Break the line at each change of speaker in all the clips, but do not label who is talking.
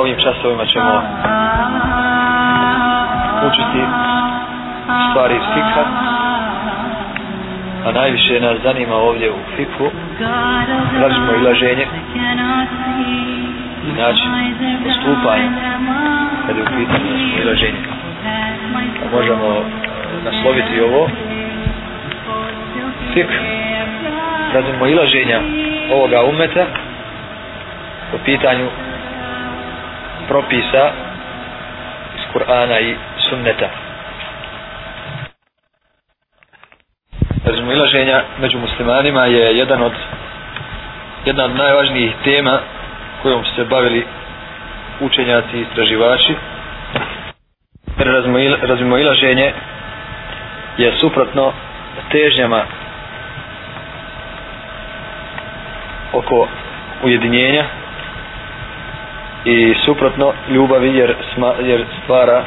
ovim časovima ćemo učiti stvari iz fikha a najviše nas zanima ovdje u fikhu tražimo i laženje i način postupanje kada je u pitanju i laženje a možemo e, nasloviti ovo fik tražimo i laženja ovoga umeta po pitanju propisa iz Kur'ana i sunneta. Razumilaženja među muslimanima je jedan od jedna od najvažnijih tema kojom su se bavili učenjaci i istraživači. Razumilaženje je suprotno težnjama oko ujedinjenja i suprotno ljubavi jer, sma, jer stvara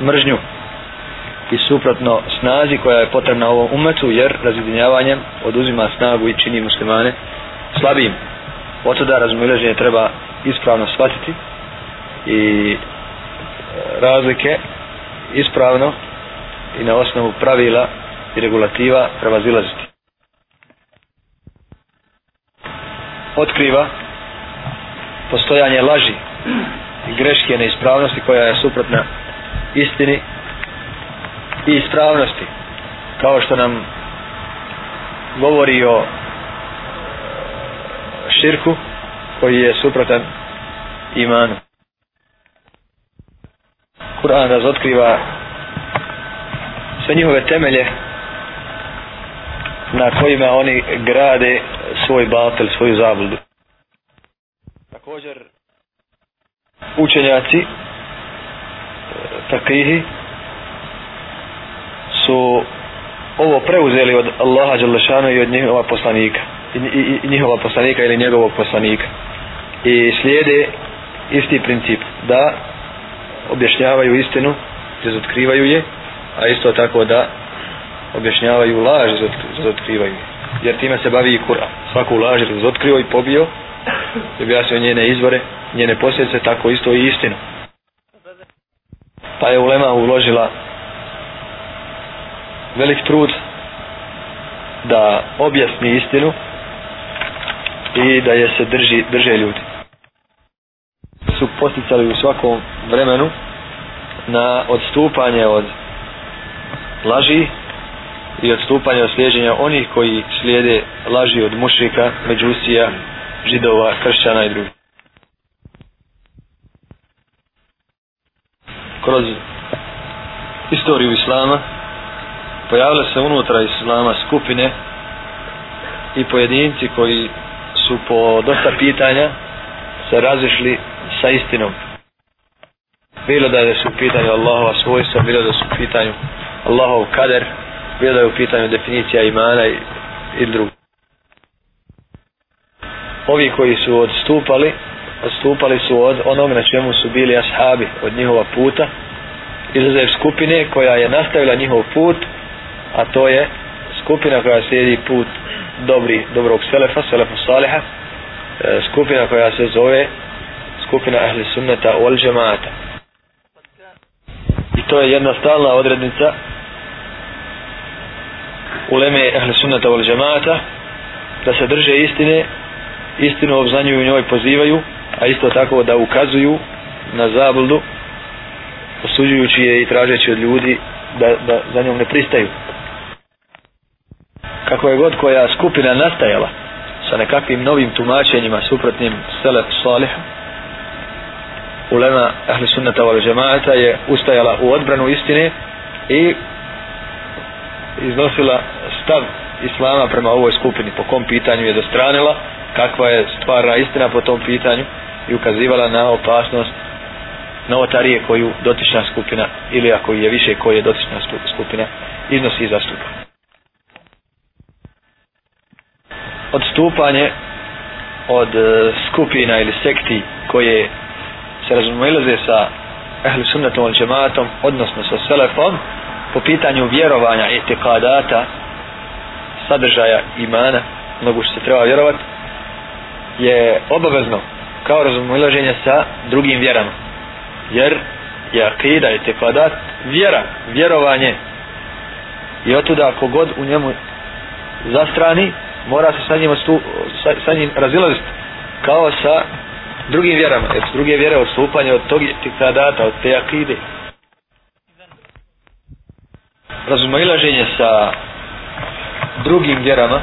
mržnju i suprotno snazi koja je potrebna ovom umetu jer razjedinjavanjem oduzima snagu i čini muslimane slabijim od tada razumilježenje treba ispravno shvatiti i e, razlike ispravno i na osnovu pravila i regulativa prevazilaziti otkriva postojanje laži i greške neispravnosti koja je suprotna istini i ispravnosti kao što nam govori o širku koji je suprotan imanu. Kur'an razotkriva sve njihove temelje na kojima oni grade svoj batel, svoju zabludu također učenjaci e, takihi su ovo preuzeli od Allaha Đalešana i od njihova poslanika i, i, i njihova poslanika ili njegovog poslanika i slijede isti princip da objašnjavaju istinu razotkrivaju je a isto tako da objašnjavaju laž razotkrivaju jer time se bavi i kura svaku laž razotkrio i pobio je objasnio njene izvore, njene posljedice, tako isto i istinu. Pa je Ulema uložila velik trud da objasni istinu i da je se drži, drže ljudi. Su posticali u svakom vremenu na odstupanje od laži i odstupanje od slijeđenja onih koji slijede laži od mušika, međusija, židova, kršćana i drugih. Kroz istoriju islama pojavile se unutra islama skupine i pojedinci koji su po dosta pitanja se razišli sa istinom. Bilo da su u pitanju Allahova svojstva, bilo da su u pitanju Allahov kader, bilo da je u pitanju definicija imana i, i drugo ovi koji su odstupali odstupali su od onog na čemu su bili ashabi od njihova puta izazev skupine koja je nastavila njihov put a to je skupina koja slijedi put dobri, dobrog selefa, selefa saliha e, skupina koja se zove skupina ahli sunnata ol džemata i to je jedna stalna odrednica uleme ahli sunnata ol džemata da se drže istine istinu obznanjuju njoj pozivaju a isto tako da ukazuju na zabludu osuđujući je i tražeći od ljudi da, da za njom ne pristaju kako je god koja skupina nastajala sa nekakvim novim tumačenjima suprotnim selef salih ulema ahli sunnata wal džemata je ustajala u odbranu istine i iznosila stav islama prema ovoj skupini po kom pitanju je dostranila i kakva je stvara istina po tom pitanju i ukazivala na opasnost novotarije koju dotična skupina ili ako je više koje dotična skupina iznosi i zastupa. Odstupanje od e, skupina ili sekti koje se razumilaze sa ehli sunnetom ili džematom, odnosno sa selefom, po pitanju vjerovanja etikadata, sadržaja imana, mogu što se treba vjerovati, je obavezno kao razumiloženje sa drugim vjerama. Jer je akida i tekladat vjera, vjerovanje. I otuda ako god u njemu zastrani, mora se sa njim, stu, sa, sa njim razilaziti kao sa drugim vjerama. Jer su druge vjere odstupanje od tog tekladata, od te akide. Razumiloženje sa drugim vjerama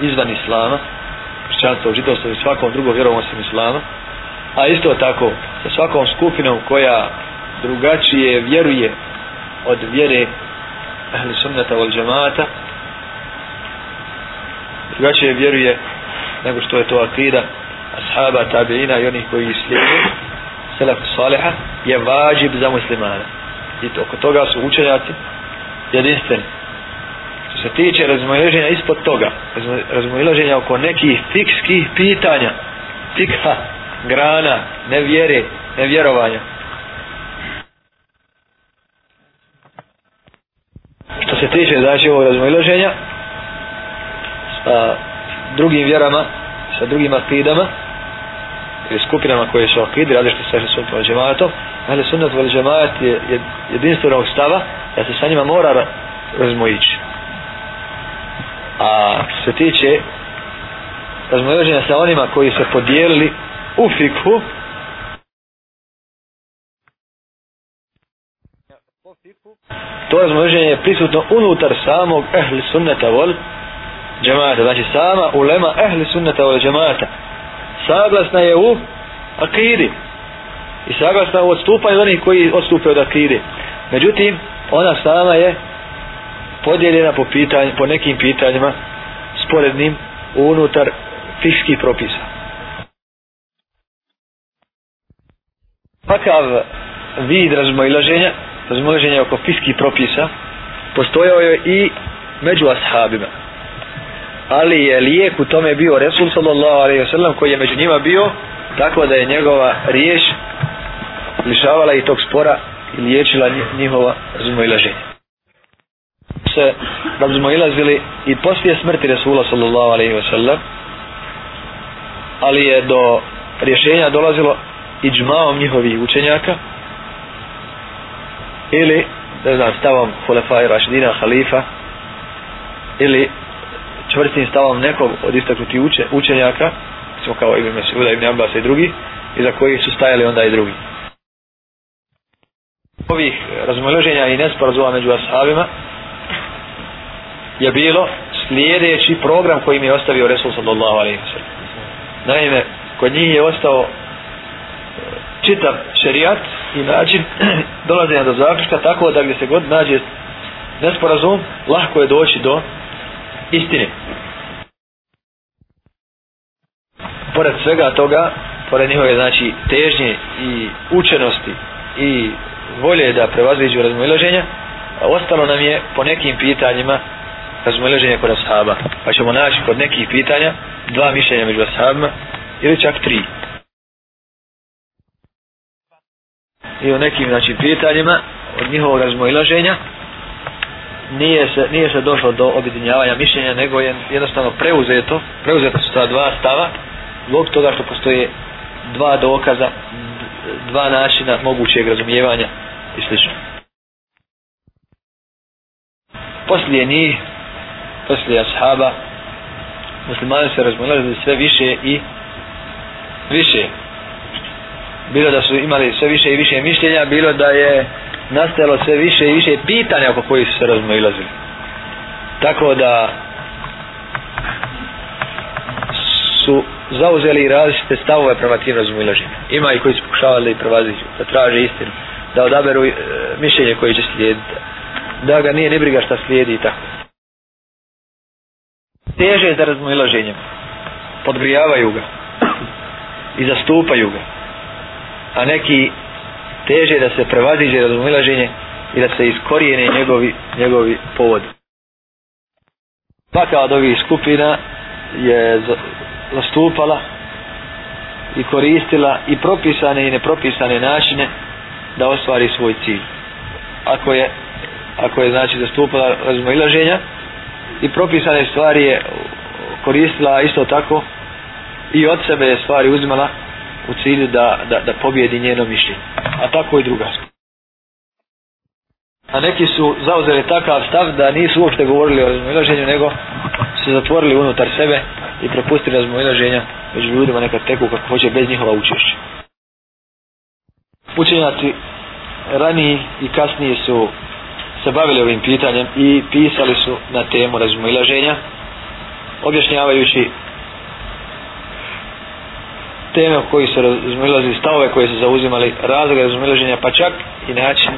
izvan islama, hršćanstvo, židovstvo i svakom drugom vjerom osim islama, a isto tako sa svakom skupinom koja drugačije vjeruje od vjere ahli sunnata ol džemata drugačije vjeruje nego što je to akida ashaba, tabiina i onih koji slijede selaf saliha je važib za muslimana i to, oko toga su učenjaci jedinstveni se tiče razmoježenja ispod toga, razmojeloženja oko nekih fikskih pitanja, fikha, grana, nevjere, nevjerovanja. Što se tiče znači ovog razmojeloženja sa drugim vjerama, sa drugim akidama, ili skupinama koje su akidi, različite sa Ehli Sunnat Valđemajato, Ehli Sunnat Valđemajat je jedinstvenog stava, da se sa njima mora razmojići a se tiče razmojeđenja sa onima koji se podijelili u fikhu to razmojeđenje je prisutno unutar samog ehli sunneta vol džemata znači sama ulema ehli sunneta vol džemata saglasna je u akidi i saglasna u odstupanju onih koji odstupaju od akidi međutim ona sama je podijeljena po, pitanj, po nekim pitanjima sporednim unutar fiskih propisa. Takav vid razmojlaženja, razmojlaženja oko fiskih propisa, postojao je i među ashabima. Ali je lijek u tome bio Resul sallallahu alaihi wasallam koji je među njima bio, tako da je njegova riješ lišavala i tog spora i liječila njihova razmojlaženja se da bismo ilazili i poslije smrti Resula sallallahu alaihi wa sallam ali je do rješenja dolazilo i džmaom njihovih učenjaka ili ne znam stavom Hulefa i Rašidina Halifa ili čvrstim stavom nekog od istaknutih učenjaka smo kao Ibn Mesuda, Ibn Abbas i drugi i za koji su stajali onda i drugi ovih razmoloženja i nesporazuma među ashabima je bilo slijedeći program koji mi je ostavio Resul sallallahu alaihi wa sallam. Naime, kod njih je ostao eh, čitav šerijat i način dolazenja do zaključka tako da gdje se god nađe nesporazum, lahko je doći do istine. Pored svega toga, pored njihove znači, težnje i učenosti i volje da prevazliđu razmojloženja, ostalo nam je po nekim pitanjima razmoleženje kod ashaba. Pa ćemo naći kod nekih pitanja dva mišljenja među ashabima ili čak tri. I o nekim znači, pitanjima od njihovog razmoleženja nije se, nije se došlo do objedinjavanja mišljenja, nego je jednostavno preuzeto, preuzeto su ta dva stava zbog toga što postoje dva dokaza, dva načina mogućeg razumijevanja i slično. Poslije njih posle ashaba muslimani se razmnožili sve više i više bilo da su imali sve više i više mišljenja bilo da je nastajalo sve više i više pitanja oko kojih su se razmnožili tako da su zauzeli različite stavove prema tim razmnožima ima i koji su pokušavali prevaziti da traže istinu da odaberu e, mišljenje koje će slijediti da ga nije ne briga šta slijedi i tako teže za razmojlaženjem podgrijavaju ga i zastupaju ga a neki teže da se prevaziđe razmojlaženje i da se iskorijene njegovi, njegovi povodi svaka od ovih skupina je zastupala i koristila i propisane i nepropisane načine da ostvari svoj cilj ako je ako je znači zastupala razmojlaženja i propisane stvari je koristila isto tako i od sebe je stvari uzmala u cilju da, da, da pobjedi njeno mišljenje. A tako i druga. A neki su zauzeli takav stav da nisu uopšte govorili o razmojlaženju, nego se zatvorili unutar sebe i propustili razmojlaženja među ljudima nekad teku kako hoće bez njihova učešća. Učenjaci raniji i kasniji su se bavili ovim pitanjem i pisali su na temu razumilaženja objašnjavajući teme o koji su razumilazili stavove koje su zauzimali razlog razumilaženja pa čak i način,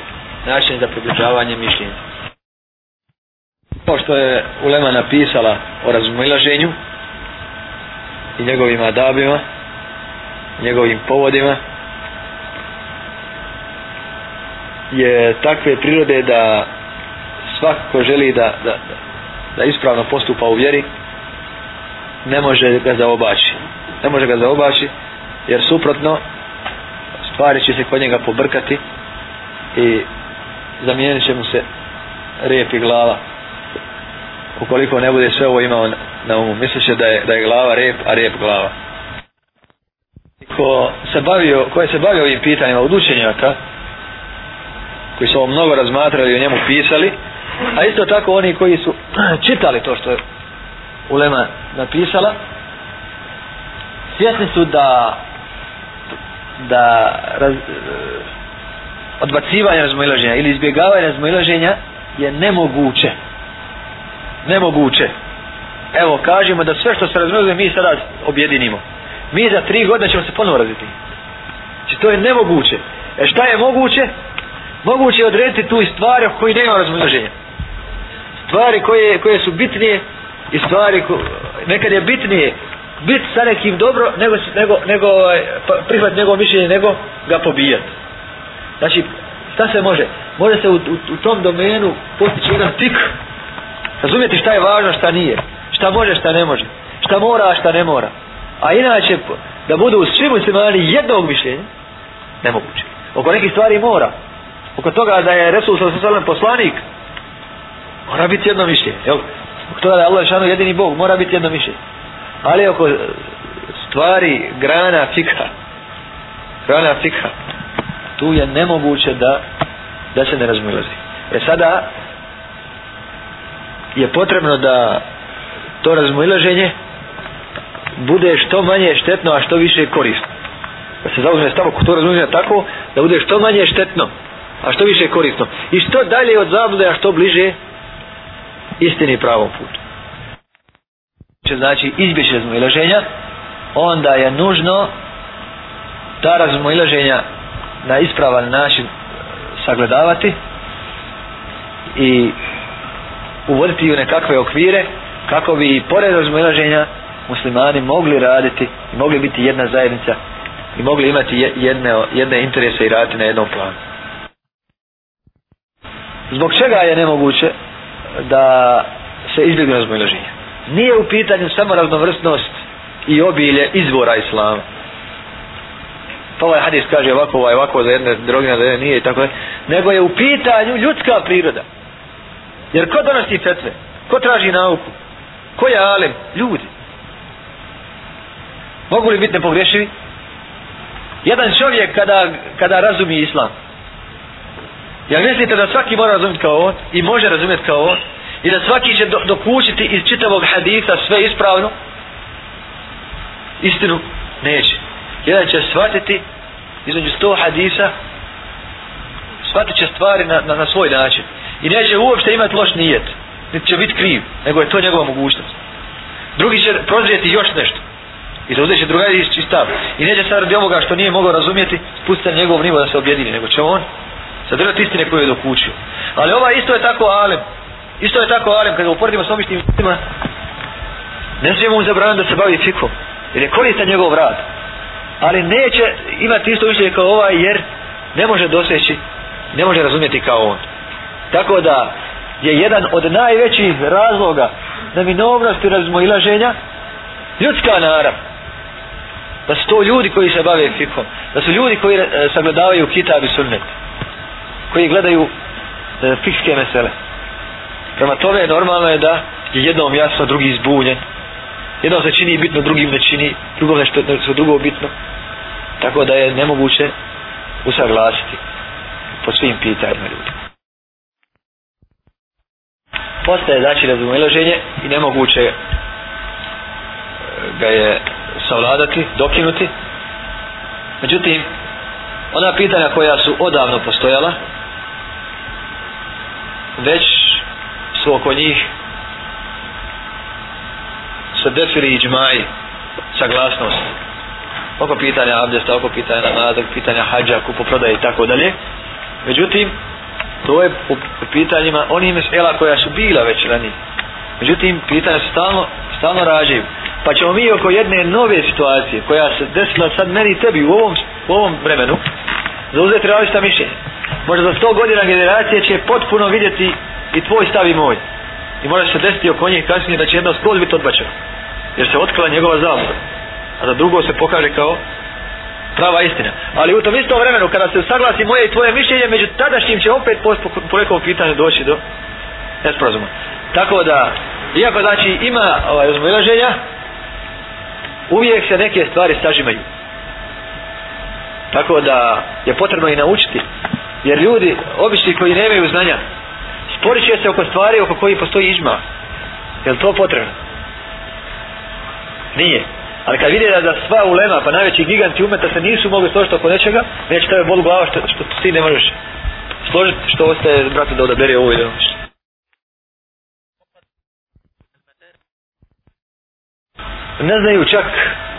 način za približavanje mišljenja kao što je Ulema napisala o razumilaženju i njegovim adabima njegovim povodima je takve prirode da svak ko želi da, da, da ispravno postupa u vjeri ne može ga zaobaći ne može ga zaobaći jer suprotno stvari će se kod njega pobrkati i zamijenit će mu se rep i glava ukoliko ne bude sve ovo imao na umu misli će da je, da je glava rep a rep glava ko se bavio, ko je se bavio ovim pitanjima od učenjaka, koji su ovo mnogo razmatrali i o njemu pisali, a isto tako oni koji su čitali to što je Ulema napisala, svjesni su da da raz, eh, odbacivanje razmojlaženja ili izbjegavanje razmojlaženja je nemoguće. Nemoguće. Evo, kažemo da sve što se razmojlaženje mi sada objedinimo. Mi za tri godine ćemo se ponovo razviti. Znači, to je nemoguće. E šta je moguće? moguće je odrediti tu i stvari o kojoj nema razmnoženja. Stvari koje, koje su bitnije i stvari ko, nekad je bitnije biti sa nekim dobro nego, nego, nego ovaj, pa, prihvat njegovo mišljenje nego ga pobijati. Znači, šta se može? Može se u, u, u tom domenu postići jedan tik razumjeti šta je važno, šta nije. Šta može, šta ne može. Šta mora, šta ne mora. A inače, da budu u svim muslimani jednog mišljenja, nemoguće. Oko nekih stvari mora, oko toga da je Resul sa sasalem poslanik, mora biti jedno mišlje, jel? Oko toga da je Allah šanu jedini Bog, mora biti jedno mišlje. Ali oko stvari grana fikha, grana fikha, tu je nemoguće da, da se ne razmilazi. E sada je potrebno da to razmilaženje bude što manje štetno, a što više korisno. Da se zauzme stavu, ko to razumije tako, da bude što manje štetno, a što više korisno i što dalje od zablude a što bliže istini pravom putu će znači izbjeći razmojlaženja onda je nužno ta razmojlaženja na ispravan način sagledavati i uvoditi u nekakve okvire kako bi pored razmojlaženja muslimani mogli raditi i mogli biti jedna zajednica i mogli imati jedne, jedne interese i raditi na jednom planu. Zbog čega je nemoguće da se izbjegne razmojloženje? Nije u pitanju samo raznovrsnost i obilje izvora islama. Pa ovaj hadis kaže ovako, ovaj ovako za jedne drogina, za jedne nije i tako Nego je u pitanju ljudska priroda. Jer ko donosi fetve? Ko traži nauku? Ko je alem? Ljudi. Mogu li biti nepogrešivi? Jedan čovjek kada, kada razumi islam, Jel mislite da svaki mora razumjeti kao ovo i može razumjeti kao ovo i da svaki će dopućiti iz čitavog hadisa sve ispravno? Istinu neće. Jedan će shvatiti između sto hadisa shvatit će stvari na, na, na svoj način i neće uopšte imati loš nijet niti će biti kriv, nego je to njegova mogućnost. Drugi će prozrijeti još nešto i zauzet će druga iz čistav i neće sad radi ovoga što nije mogao razumjeti spustiti njegov nivo da se objedini, nego će on sadržati istine koje je dokučio. Ali ova isto je tako alem, isto je tako alem, kada uporedimo s običnim ljudima, ne smijemo mu zabraniti da se bavi fikom, jer je koristan njegov rad. Ali neće imati isto mišljenje kao ovaj, jer ne može doseći, ne može razumjeti kao on. Tako da je jedan od najvećih razloga na minovnosti razmojilaženja ljudska narav. Da su to ljudi koji se bave fikom, da su ljudi koji e, sagledavaju kitab i sunnet koji gledaju e, fikske mesele. Prema tome normalno je da je jednom jasno, drugi izbunjen. Jednom se čini bitno, drugim ne čini, drugom nešto, nešto drugo bitno. Tako da je nemoguće usaglasiti po svim pitanjima ljudi. Postaje znači razumiloženje i nemoguće e, ga je savladati, dokinuti. Međutim, ona pitanja koja su odavno postojala, već su oko njih se desili i džmaj saglasnost oko pitanja abdesta, oko pitanja namazak, pitanja hađa, kupoprodaje i tako dalje. Međutim, to je u pitanjima onih mesela koja su bila već ranije. Međutim, pitanja su stalno, stalno rađaju. Pa ćemo mi oko jedne nove situacije koja se desila sad meni i tebi u ovom, u ovom vremenu zauzeti različita mišljenja možda za sto godina generacije će potpuno vidjeti i tvoj stav i moj. I mora se desiti oko njih kasnije da će jedna skroz biti odbačena. Jer se otkrila njegova zabuda. A za drugo se pokaže kao prava istina. Ali u tom istom vremenu kada se saglasi moje i tvoje mišljenje među tadašnjim će opet post, po, po nekom pitanju doći do nesporazuma. Tako da, iako znači ima ovaj, razmojlaženja, uvijek se neke stvari sažimaju. Tako da je potrebno i naučiti Jer ljudi, obični koji nemaju znanja, sporit će se oko stvari oko koji postoji izma. Je li to potrebno? Nije. Ali kad vidi da, da sva ulema, pa najveći giganti umeta se nisu mogli složiti oko nečega, neće tebe bolu glava što, što ti ne možeš složiti što ostaje bratu da odabere ovo ovaj ili Ne znaju čak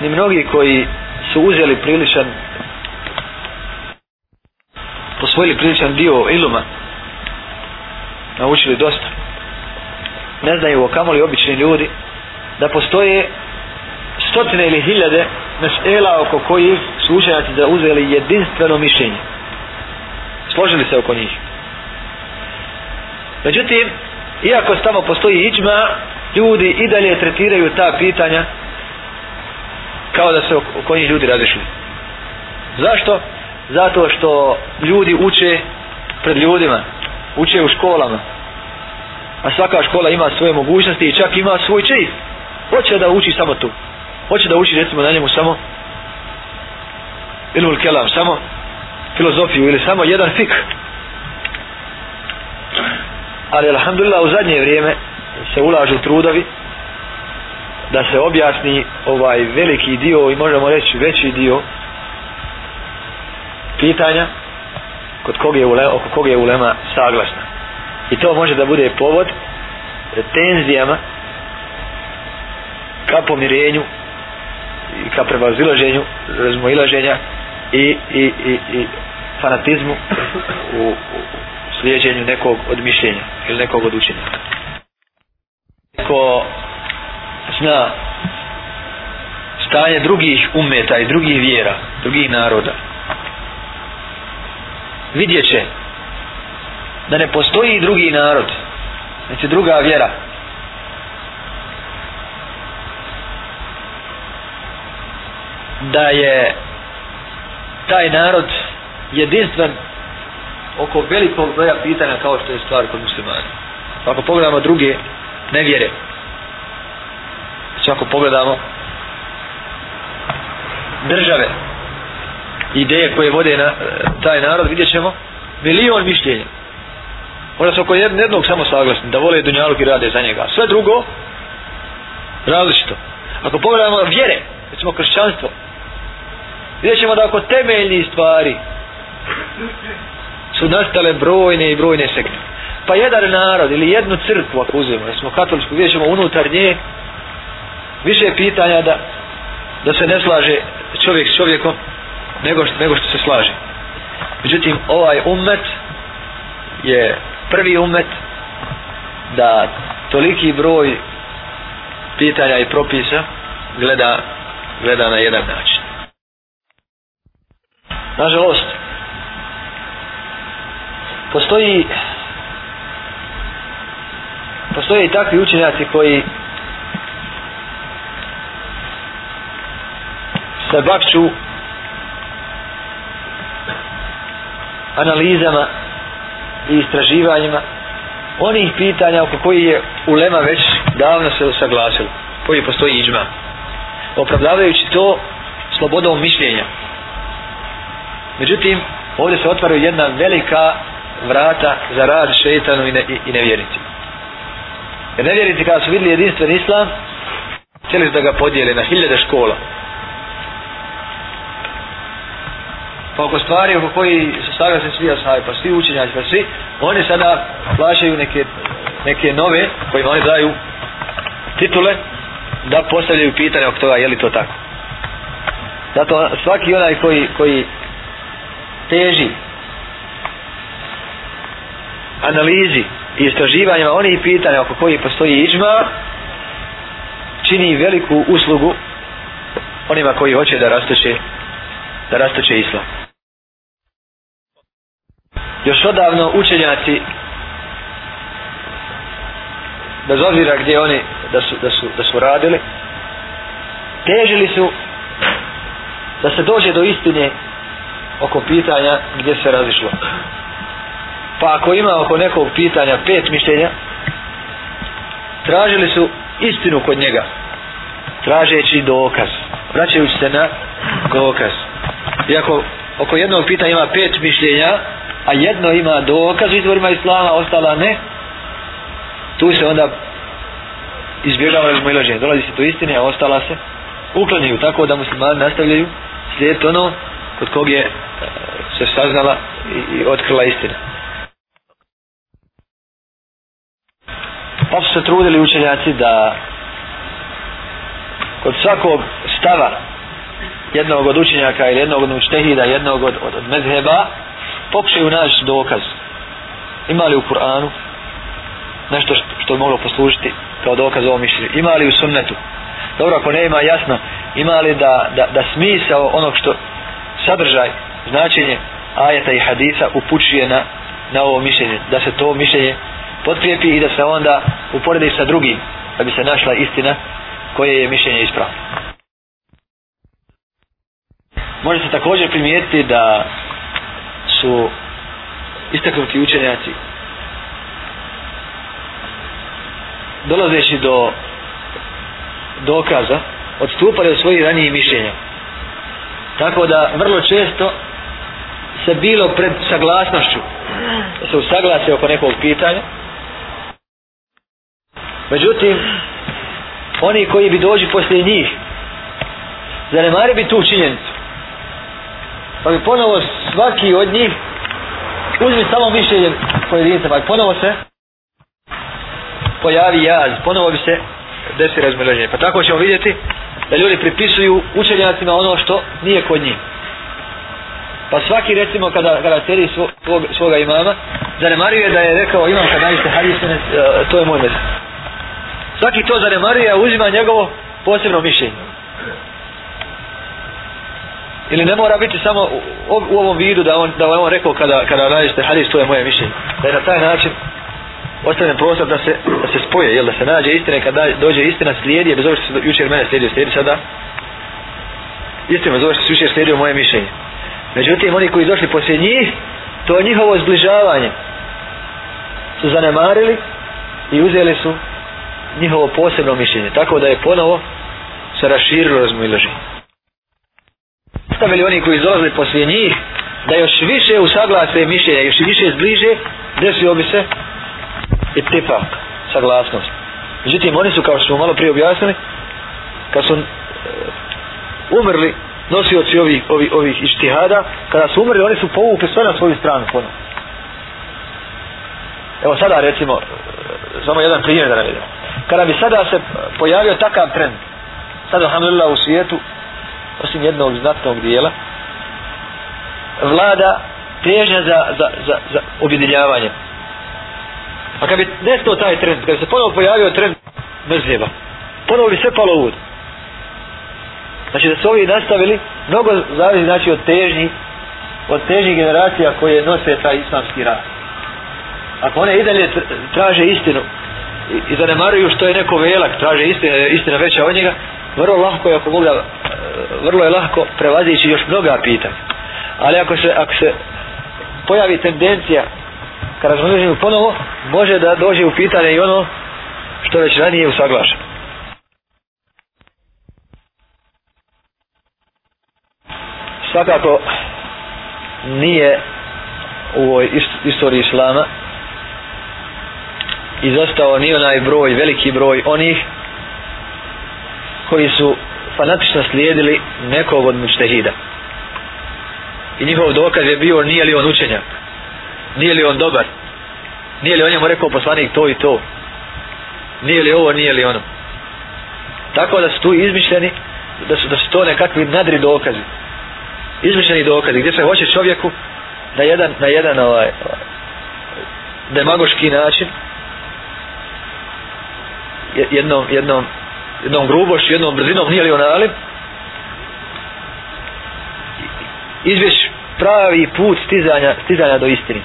ni mnogi koji su uzeli priličan posvojili priličan dio iluma naučili dosta ne znaju o kamoli obični ljudi da postoje stotine ili hiljade mesela oko kojih su učenjaci da uzeli jedinstveno mišljenje složili se oko njih međutim iako tamo postoji iđma ljudi i dalje tretiraju ta pitanja kao da se oko njih ljudi razišli zašto? zato što ljudi uče pred ljudima uče u školama a svaka škola ima svoje mogućnosti i čak ima svoj čist hoće da uči samo tu hoće da uči recimo na njemu samo ilmul kelam samo filozofiju ili samo jedan fik ali alhamdulillah u zadnje vrijeme se ulažu trudovi da se objasni ovaj veliki dio i možemo reći veći dio pitanja kod kog je ulema, oko kog je ulema saglasna. I to može da bude povod tenzijama ka pomirenju i ka prevazilaženju razmoilaženja i, i, i, i fanatizmu u, u slijeđenju nekog od mišljenja ili nekog od učenjaka. Ko zna stanje drugih umeta i drugih vjera, drugih naroda, vidjet će da ne postoji drugi narod znači druga vjera da je taj narod jedinstven oko velikog broja pitanja kao što je stvar kod muslimana pa ako pogledamo druge nevjere znači ako pogledamo države ideje koje vode na, taj narod, vidjet ćemo milion mišljenja. Možda su oko jednog samo saglasni, da vole Dunjaluk i rade za njega. Sve drugo, različito. Ako pogledamo vjere, recimo kršćanstvo, vidjet ćemo da oko temeljni stvari su nastale brojne i brojne sekte. Pa jedan narod ili jednu crkvu, ako uzmemo, recimo katoličku, vidjet ćemo unutar nje, više je pitanja da, da se ne slaže čovjek s čovjekom, nego, nego što se slaže. Međutim, ovaj umet je prvi umet da toliki broj pitanja i propisa gleda, gleda na jedan način. Nažalost, postoji postoje i takvi učenjaci koji se bakću analizama i istraživanjima onih pitanja oko koji je ulema već davno se usaglasila koji postoji iđma opravdavajući to slobodom mišljenja međutim ovdje se otvaraju jedna velika vrata za rad šeitanu i, ne, i, i nevjernici jer nevjernici kada su vidjeli jedinstven islam htjeli su da ga podijeli na hiljade škola pa oko stvari oko koji se staga se svi ashabi, pa svi učenjaci, pa svi, oni sada plaćaju neke, neke nove koji oni daju titule da postavljaju pitanje oko toga je li to tako. Zato svaki onaj koji, koji teži analizi i istraživanjima onih pitanja oko koji postoji iđma čini veliku uslugu onima koji hoće da rastoče da rastoče islam još odavno učenjaci bez obzira gdje oni da su, da su, da su radili težili su da se dođe do istine oko pitanja gdje se razišlo pa ako ima oko nekog pitanja pet mišljenja tražili su istinu kod njega tražeći dokaz vraćajući se na dokaz i ako oko jednog pitanja ima pet mišljenja a jedno ima dokaz u izvorima islama, ostala ne, tu se onda izbjegava ili mojlaženje. Dolazi se to istine, a ostala se uklanjaju tako da muslimani nastavljaju slijed ono kod kog je eh, se saznala i, i otkrila istina. Pa su se trudili učenjaci da kod svakog stava jednog od učenjaka ili jednog od učtehida, jednog od, od, od medheba, pokušaju naći dokaz ima li u Kur'anu nešto što bi moglo poslužiti kao dokaz ovo mišljenje ima li u sunnetu dobro ako ne ima jasno ima li da, da, da smisao onog što sadržaj značenje ajeta i hadisa upućuje na, na ovo mišljenje da se to mišljenje potkrijepi i da se onda uporedi sa drugim da bi se našla istina koje je mišljenje ispravno može se također primijetiti da su istaknuti učenjaci dolazeći do dokaza odstupali od svojih ranijih mišljenja tako da vrlo često se bilo pred saglasnošću se usaglasi oko nekog pitanja međutim oni koji bi dođi poslije njih zanemare bi tu činjenicu pa bi ponovo svaki od njih uzmi samo mišljenje pojedinca, pa ponovo se pojavi jaz, ponovo bi se desi razmrženje. Pa tako ćemo vidjeti da ljudi pripisuju učenjacima ono što nije kod njih. Pa svaki recimo kada karakteri svog, svoga imama, zanemaruje da je rekao imam kada najviše hadisene, e, to je moj mjesto. Svaki to zanemaruje, a uzima njegovo posebno mišljenje ili ne mora biti samo u, u ovom vidu da on, da on rekao kada, kada nađete hadis, to je moje mišljenje. Da je na taj način ostane prostor da se, da se spoje, jel, da se nađe istine, kada dođe istina slijedi, bez ovo što se jučer mene slijedio, slijedi sada istina, bez ovo što se jučer slijedio moje mišljenje. Međutim, oni koji došli poslije njih, to je njihovo zbližavanje. Su zanemarili i uzeli su njihovo posebno mišljenje. Tako da je ponovo se raširilo razmiloženje ostavili oni koji izlazili poslije njih da još više usaglase mišljenja, još više zbliže, desio bi se i tipa saglasnost. Međutim, oni su, kao što smo malo prije objasnili, kad su e, umrli nosioci ovih, ovih, ovih ištihada, kada su umrli, oni su povukli sve na svoju stranu. Puno. Evo sada recimo, e, samo jedan primjer da ne vidimo. Kada bi sada se pojavio takav trend, sada, alhamdulillah, u svijetu, osim jednog znatnog dijela, vlada težnja za, za, za, za objediljavanje. A kad bi nestao taj trend, kad bi se ponovo pojavio trend mrzljeva, ponovo bi sve palo uvod. Znači da su ovi nastavili, mnogo zavisi znači od težnji, od težnji generacija koje nose taj islamski rad. Ako one i dalje traže istinu i, i zanemaruju što je neko velak, traže istina, istina veća od njega, vrlo lahko je ako Bog da, e, vrlo je lahko prevazići još mnoga pitanja. Ali ako se, ako se pojavi tendencija ka razmnoženju ponovo, može da dođe u pitanje i ono što već ranije usaglašeno. Svakako nije u ovoj istoriji islama izostao ni onaj broj, veliki broj onih koji su fanatično slijedili nekog od mučtehida. I njihov dokaz je bio nije li on učenjak, nije li on dobar, nije li on njemu rekao poslanik to i to, nije li ovo, nije li ono. Tako da su tu izmišljeni, da su, da su to nekakvi nadri dokazi. Izmišljeni dokazi gdje se hoće čovjeku na jedan, na jedan ovaj, ovaj demagoški način jednom, jednom jednom grubošću, jednom brzinom, nije li ona, ali izbjeć pravi put stizanja, stizanja do istini.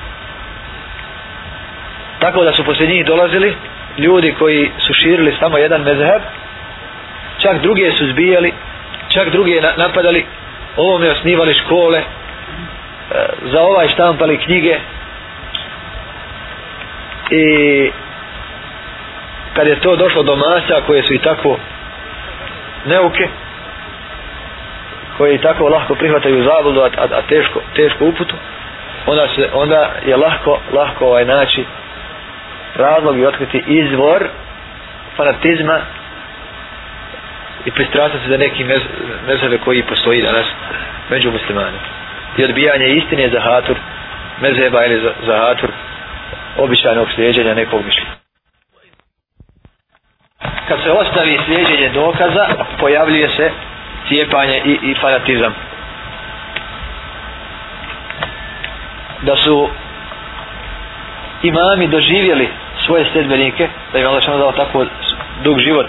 Tako da su poslije njih dolazili ljudi koji su širili samo jedan mezheb, čak druge su zbijali, čak druge napadali, ovome osnivali škole, e, za ovaj štampali knjige i kad je to došlo do masa koje su i tako neuke koje i tako lahko prihvataju zabludu a, a, a teško, teško uputu onda, se, onda je lahko lahko ovaj naći razlog i otkriti izvor fanatizma i pristrasa se za neki mezheve koji postoji danas među muslimani i odbijanje istine za hatur mezheba ili za, za hatur običajnog sljeđenja nekog mišlja kad se ostavi slijeđenje dokaza, pojavljuje se cijepanje i, i fanatizam. Da su imami doživjeli svoje sedmenike, da im Allah dao tako dug život,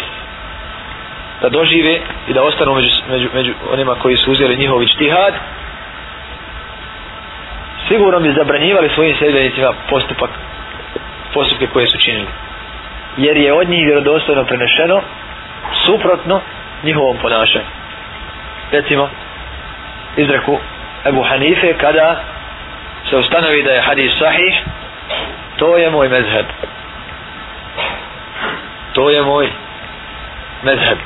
da dožive i da ostanu među, među, među onima koji su uzeli njihov ištihad, sigurno bi zabranjivali svojim sedmenicima postupak postupke koje su činili jer je od njih vjerodostojno prenešeno suprotno njihovom ponašanju. Recimo, izreku Ebu Hanife kada se ustanovi da je hadis sahih, to je moj mezheb. To je moj mezheb.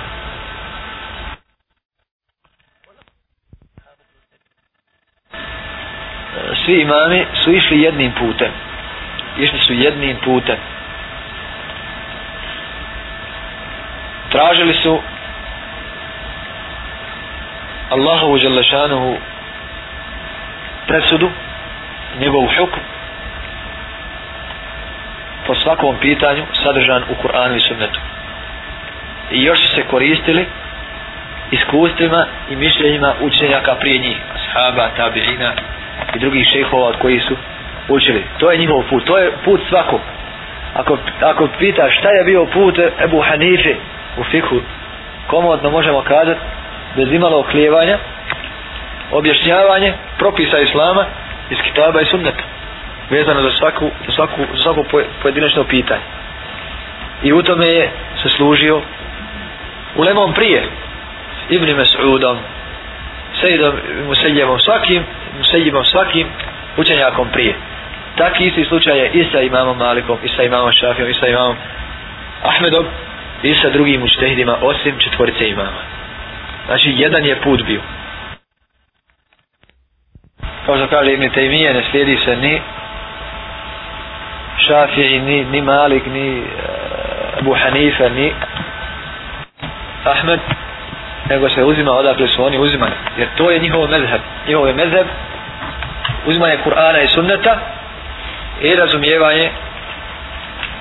Svi imami su išli jednim putem. Išli su jednim putem. tražili su Allahovu Đelešanovu presudu njegovu šuku po svakom pitanju sadržan u Kur'anu i Sunnetu i još su se koristili iskustvima i mišljenjima učenjaka prije njih ashaba, tabirina i drugih šehova od koji su učili to je njihov put, to je put svakog ako, ako pitaš šta je bio put Ebu Hanife u fikhu komodno možemo kazati bez imalo oklijevanja objašnjavanje propisa islama iz kitaba i sunneta vezano za svaku, za svaku, za svaku pojedinačno pitanje i u tome je se služio u lemom prije Ibn Mes'udom Sejdom i Museljevom svakim Museljivom svakim učenjakom prije taki isti slučaj je i sa imamom Malikom i sa imamom Šafijom i sa imamom Ahmedom i sa drugim muštehidima osim četvorice imama. Znači, jedan je put bio. Kao što kaže Ibn Taymiye, ne slijedi se ni Šafije, ni, ni Malik, ni e, Abu Hanife, ni Ahmed, nego se uzima odakle su oni uzimani. Jer to je njihov medheb. Njihov je medheb uzimanje Kur'ana i Sunneta i razumijevanje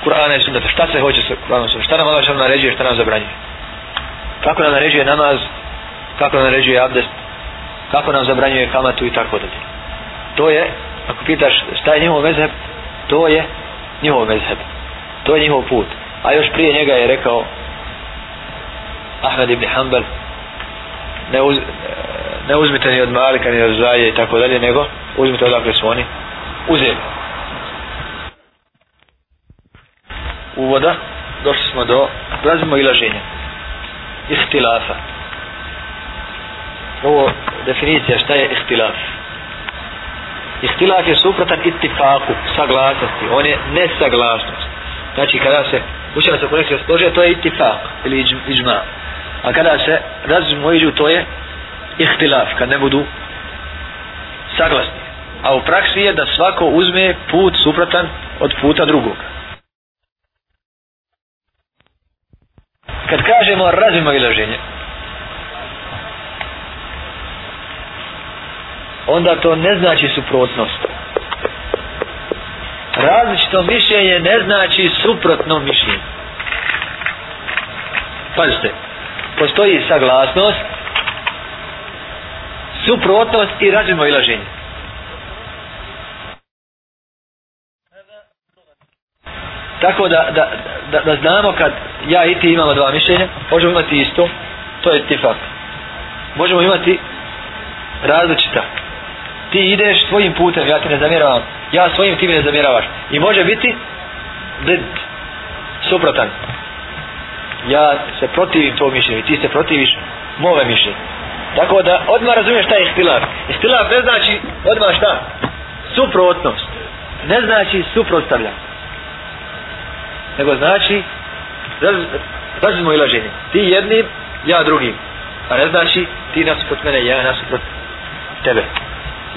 Kur'ana i Sunnata. Šta se hoće sa Kur'anom i Sunnata? Šta nam Allah šta naređuje, šta nam zabranjuje? Kako nam naređuje namaz? Kako nam naređuje abdest? Kako nam zabranjuje kamatu i tako dalje? To je, ako pitaš šta je njihov mezheb, to je njihov mezheb. To je njihov put. A još prije njega je rekao Ahmed ibn Hanbal ne, uz, ne uzmite ni od Malika ni od Zaje i tako dalje, nego uzmite odakle su oni uzeli. uvoda došli smo do razimo ilaženja ihtilafa ovo definicija šta je ihtilaf ihtilaf je suprotan itifaku saglasnosti on je nesaglasnost znači kada se učeva se koneksija složuje to je itifak ili iđ, iđma a kada se razimo iđu to je ihtilaf kad ne budu saglasni a u praksi je da svako uzme put suprotan od puta drugoga kad kažemo razmimoilaženje onda to ne znači suprotnost različito mišljenje ne znači suprotno mišljenje pazite postoji saglasnost suprotnost i razmimoilaženje tako da, da, da, da znamo kad ja i ti imamo dva mišljenja možemo imati isto to je ti fakt možemo imati različita ti ideš svojim putem ja ti ne zamjeravam ja svojim ti mi ne zamjeravaš i može biti bled, suprotan ja se protivim tvoj mišljenju ti se protiviš mome mišljenju tako da odmah razumiješ šta je ihtilaf ihtilaf ne znači odmah šta suprotnost ne znači suprotstavljanje nego znači razmo ilaženje ti jednim, ja drugim a pa ne znači ti nasuprot mene ja nasuprot tebe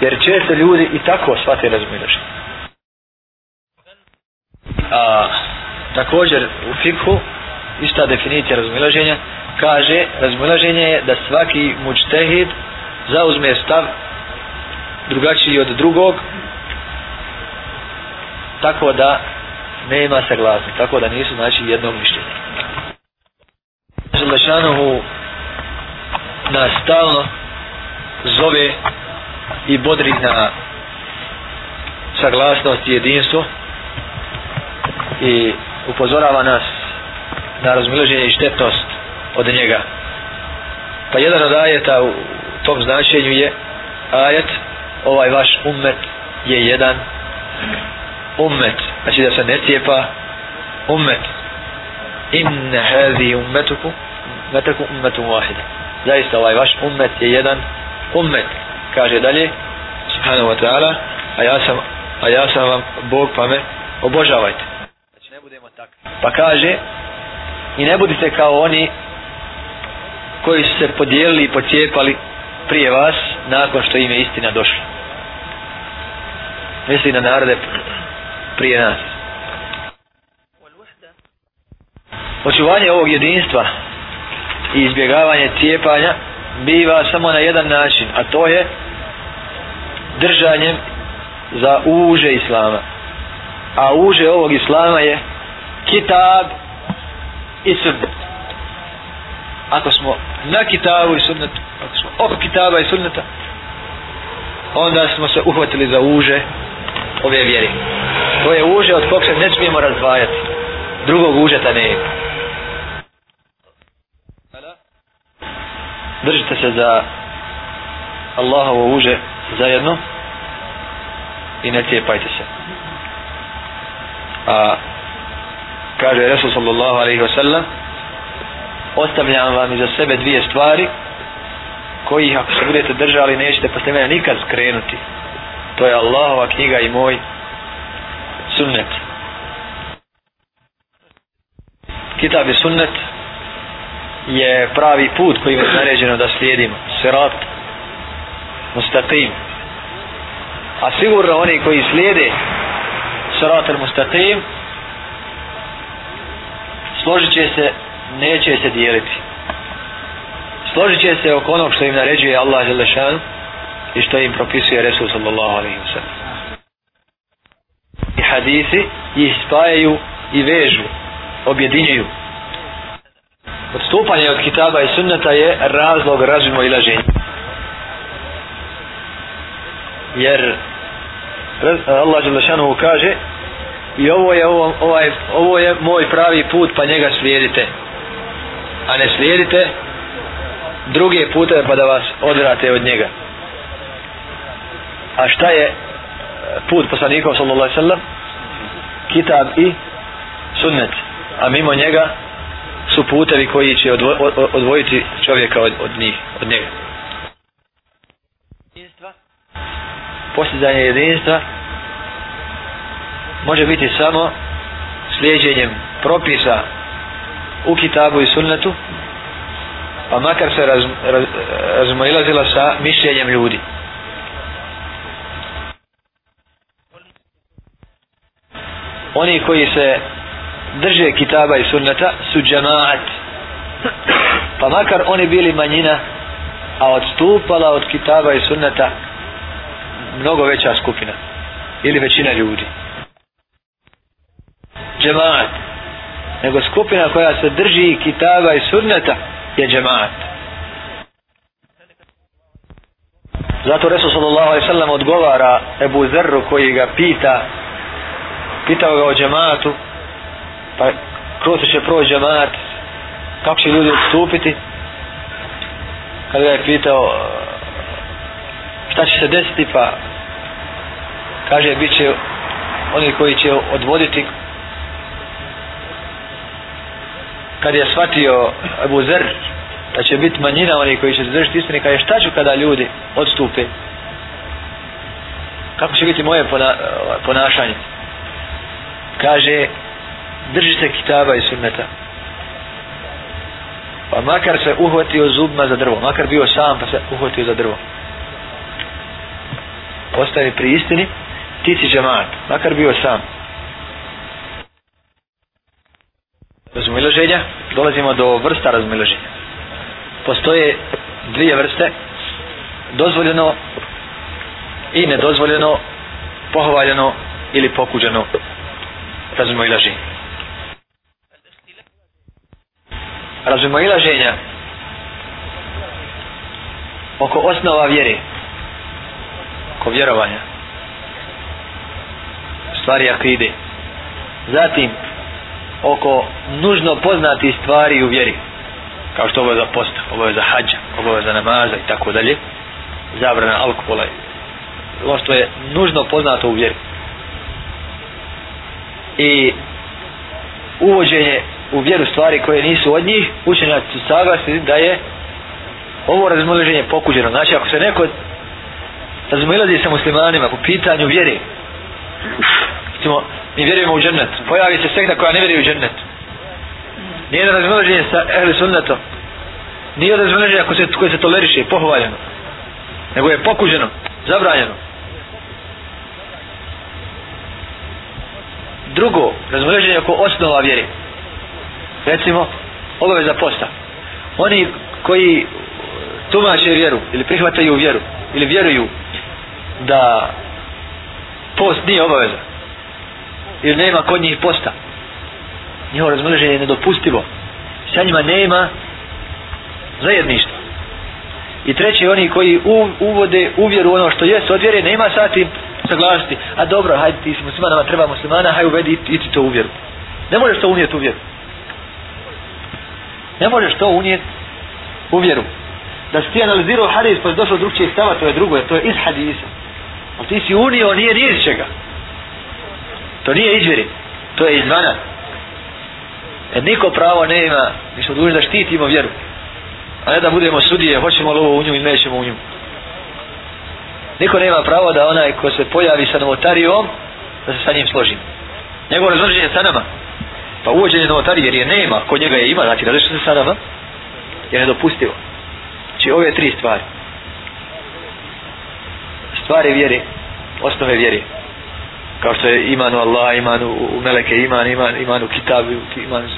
jer često ljudi i tako shvate razmo ilaženje a, također u fikhu ista definicija razmilaženja kaže razmilaženje je da svaki mučtehid zauzme stav drugačiji od drugog tako da nema saglasni, tako da nisu znači jednog mišljenja. Želešanohu nas stalno zove i bodri na saglasnost i jedinstvo i upozorava nas na razmiloženje i štetnost od njega. Pa jedan od ajeta u tom značenju je ajet ovaj vaš umet je jedan ummet znači da se ne cijepa ummet inne hazi ummetuku metaku ummetu wahid zaista ovaj vaš ummet je jedan ummet kaže dalje subhanahu wa ta'ala a ja sam a ja sam vam Bog pa me obožavajte znači ne budemo tak pa kaže i ne budite kao oni koji su se podijelili i pocijepali prije vas nakon što im je istina došla misli na narode prije nas. Očuvanje ovog jedinstva i izbjegavanje cijepanja biva samo na jedan način, a to je držanjem za uže islama. A uže ovog islama je kitab i sunnet. Ako smo na kitabu i sunnetu, ako smo oko kitaba i sunneta, onda smo se uhvatili za uže ove vjerine to je uže od kog se ne smijemo razdvajati. Drugog užeta ne. Držite se za Allahovo uže zajedno i ne cijepajte se. A kaže Resul sallallahu alaihi wasallam ostavljam vam iza sebe dvije stvari koji ako se budete držali nećete posle mene nikad skrenuti. To je Allahova knjiga i moj sunnet. Kitab i sunnet je pravi put koji je naređeno da slijedimo. Sirat, mustaqim. A sigurno oni koji slijede sirat il mustaqim složit će se, neće se dijeliti. Složit će se oko onog što im naređuje Allah i što im propisuje Resul sallallahu alaihi wa sallam i hadisi ih spajaju i vežu, objedinjuju. Odstupanje od kitaba i sunnata je razlog razumo i laženje. Jer Allah Đelešanu kaže i ovo je, ovo, ovaj, ovo je moj pravi put pa njega slijedite. A ne slijedite druge pute pa da vas odvrate od njega. A šta je eh, put poslanikom sallallahu alaihi sallam? kitab i sunnet a mimo njega su putevi koji će odvo odvojiti čovjeka od, od njih od njega jedinstva postizanje jedinstva može biti samo slijedjenjem propisa u kitabu i sunnetu pa makar se raz, raz, razmojlazila sa mišljenjem ljudi. oni koji se drže kitaba i sunnata su džemaat pa makar oni bili manjina a odstupala od kitaba i sunnata mnogo veća skupina ili većina ljudi džemaat nego skupina koja se drži kitaba i sunnata je džemaat zato Resul sallallahu alaihi sallam odgovara Ebu Zerru koji ga pita pitao ga o džematu pa kroz će proći džemat kako će ljudi odstupiti kada ga je pitao šta će se desiti pa kaže bit će oni koji će odvoditi kad je shvatio Abu Zer da će biti manjina oni koji će zadržiti istine kaže šta ću kada ljudi odstupe kako će biti moje pona, ponašanje kaže držite kitaba i sunneta pa makar se uhvatio zubma za drvo makar bio sam pa se uhvatio za drvo ostavi pri istini ti si džemat makar bio sam razmiloženja dolazimo do vrsta razmiloženja postoje dvije vrste dozvoljeno i nedozvoljeno pohovaljeno ili pokuđeno razmojlaženje. Razmojlaženja oko osnova vjere, oko vjerovanja, stvari akide, zatim oko nužno poznati stvari u vjeri, kao što ovo je za posta, ovo je za hađa, ovo je za namaza i tako dalje, zabrana alkohola, ono što je nužno poznato u vjeri i uvođenje u vjeru stvari koje nisu od njih, učenjaci su saglasni da je ovo razmiloženje pokuđeno. Znači, ako se neko razmilazi sa muslimanima po pitanju vjeri, recimo, mi vjerujemo u džennet, pojavi se sekta koja ne vjeruje u džennet. Nije razmiloženje sa ehli sunnetom. Nije razmiloženje ako se, koje se toleriše, pohovaljeno. Nego je pokuđeno, zabranjeno. drugo razmoženje oko osnova vjere recimo obaveza posta oni koji tumače vjeru ili prihvataju vjeru ili vjeruju da post nije obaveza ili nema kod njih posta njihovo razmoženje je nedopustivo sa njima nema zajedništva i treći oni koji uvode uvjeru ono što jest od vjere nema sati usaglasiti, a dobro, hajde ti si muslimana, ma treba muslimana, hajde uvedi i, i ti to u vjeru. Ne možeš to unijeti u vjeru. Ne možeš to unijeti u vjeru. Da si ti analizirao hadis, pa je došao drugčijeg stava, to je drugo, jer to je iz hadisa. Ali ti si unio, nije ni iz čega. To nije iz vjeri, to je izvana. E niko pravo nema, mi smo dužni da štitimo vjeru. A ne da budemo sudije, hoćemo li ovo u nju ili nećemo u nju niko nema pravo da onaj ko se pojavi sa novotarijom da se sa njim složim njegovo razloženje sa nama pa uvođenje novotarije jer je nema kod njega je ima znači razlišno se sa nama je nedopustivo znači ove tri stvari stvari vjere osnove vjere kao što je iman u Allah, iman u Meleke, iman, iman, iman u Kitab, iman u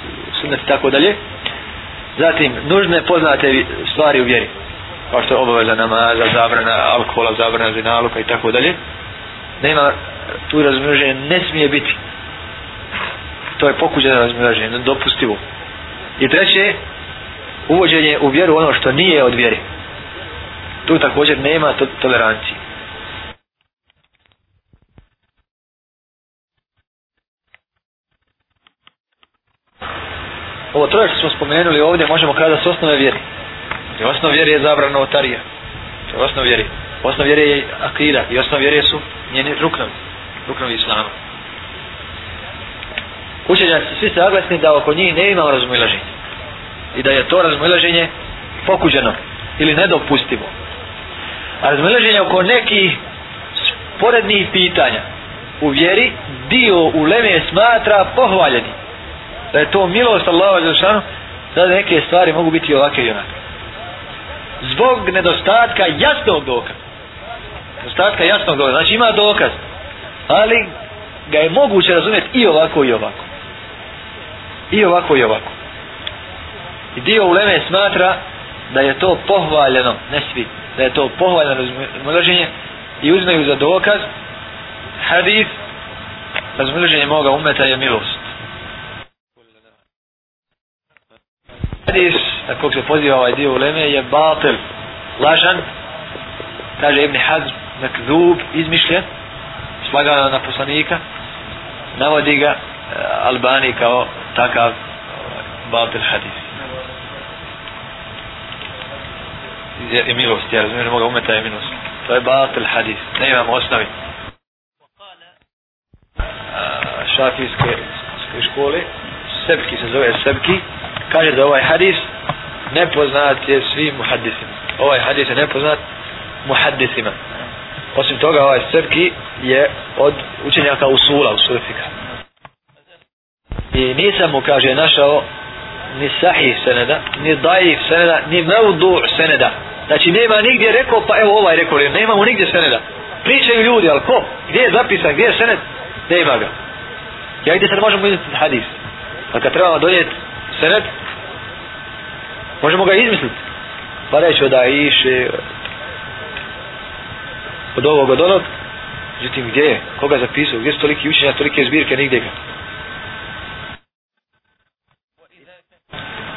Sunnet i tako dalje. Zatim, nužne poznate stvari u vjeri kao pa što je obaveza namaza, zabrana alkohola, zabrana zinaluka i tako dalje. Nema tu razmiloženje, ne smije biti. To je pokuđeno razmiloženje, dopustivo. I treće, uvođenje u vjeru ono što nije od vjeri. Tu također nema to tolerancije. Ovo troje što smo spomenuli ovdje možemo kada s osnove vjeri. Jer osnov vjeri je zabran novotarija. To je osnov vjeri. Osnov vjeri je akira i osnov vjeri su njeni ruknovi. Ruknovi islama. Učenjaci svi se aglasni da oko njih ne imamo razumilaženje. I da je to razumilaženje pokuđeno ili nedopustivo. A razumilaženje oko nekih sporednih pitanja u vjeri dio u leme smatra pohvaljeni. Da je to milost Allaha za da neke stvari mogu biti ovakve i onakve zbog nedostatka jasnog dokaza. Nedostatka jasnog dokaza. Znači ima dokaz. Ali ga je moguće razumjeti i ovako i ovako. I ovako i ovako. I dio uleme smatra da je to pohvaljeno, ne svi, da je to pohvaljeno razmrženje i uzmeju za dokaz hadith razmrženje moga umeta je milost. Hadith na kog se poziva ovaj dio uleme je batil, lažan, kaže Ibn Hazm, mekzub, izmišljen, slagan na poslanika, navodi ga eh, Albani kao takav eh, batil hadis. Je, je milost, ja razumijem, ne mogu umeta je milost. To je batil hadis, ne imamo osnovi. Eh, šafijske škole, Sebki se zove Sebki, kaže da ovaj hadis nepoznat je svim muhaddisima. Ovaj hadis je nepoznat muhaddisima. Osim toga, ovaj srki je od učenjaka usula, usulifika. I nisam mu, kaže, našao ni sahih seneda, ni dajih seneda, ni mevdur seneda. Znači, nema nigdje rekao, pa evo ovaj rekao, ne imamo nigdje seneda. Pričaju ljudi, ali ko? Gdje je zapisan, gdje je sened? Ne ima ga. Ja gdje sad možemo izdjeti hadis? A pa kad trebamo donijeti sened, možemo ga izmisliti pa reći da iše od ovog od onog međutim gdje je, koga zapisao gdje su toliki učenja, tolike zbirke, nigdje ga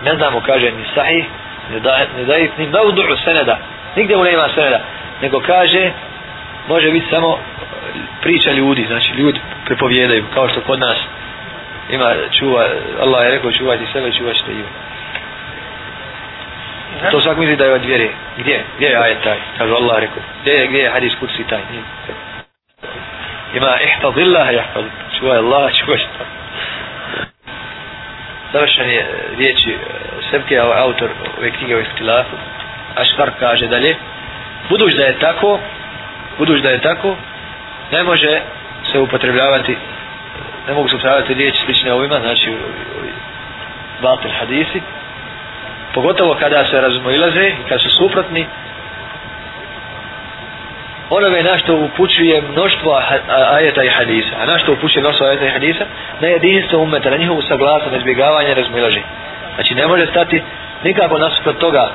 ne znamo kaže ni sahih ne daje ni da udru seneda nigdje mu ne ima seneda nego kaže može biti samo priča ljudi znači ljudi prepovjedaju kao što kod nas ima čuva Allah je rekao čuvajte sebe čuvajte i ono Aha. To svak misli da je od vjere. Gdje? Gdje je ajet taj? Kaže Allah rekao. Gdje je, gdje je hadis kursi taj? Nije. Ima ihtaz illaha jahfaz. Čuvaj Allah, čuvaj što. Završan je eh, riječi eh, Sebke, autor ove knjige o istilafu. Aškar kaže dalje. Buduć da je tako, buduć da je tako, ne može se upotrebljavati, ne mogu se upotrebljavati riječi slične ovima, znači ovi, ovi batel hadisi, pogotovo kada se razmojilaze i kada su suprotni onome na što upućuje mnoštvo ajeta i hadisa a na što upućuje mnoštvo ajeta i hadisa na jedinstvo umeta, na njihovu saglasnost na izbjegavanje razmojilaže znači ne može stati nikako nasuprot toga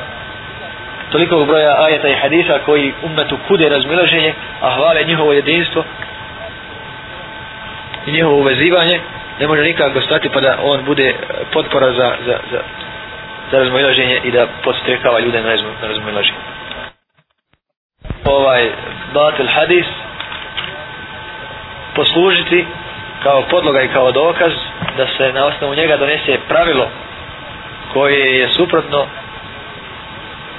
toliko broja ajeta i hadisa koji umetu kude razmilaženje a hvale njihovo jedinstvo i njihovo uvezivanje ne može nikako stati pa da on bude potpora za, za, za, za razmojlaženje i da postrekava ljude na, razmo, na razmojlaženje. Ovaj batel hadis poslužiti kao podloga i kao dokaz da se na osnovu njega donese pravilo koje je suprotno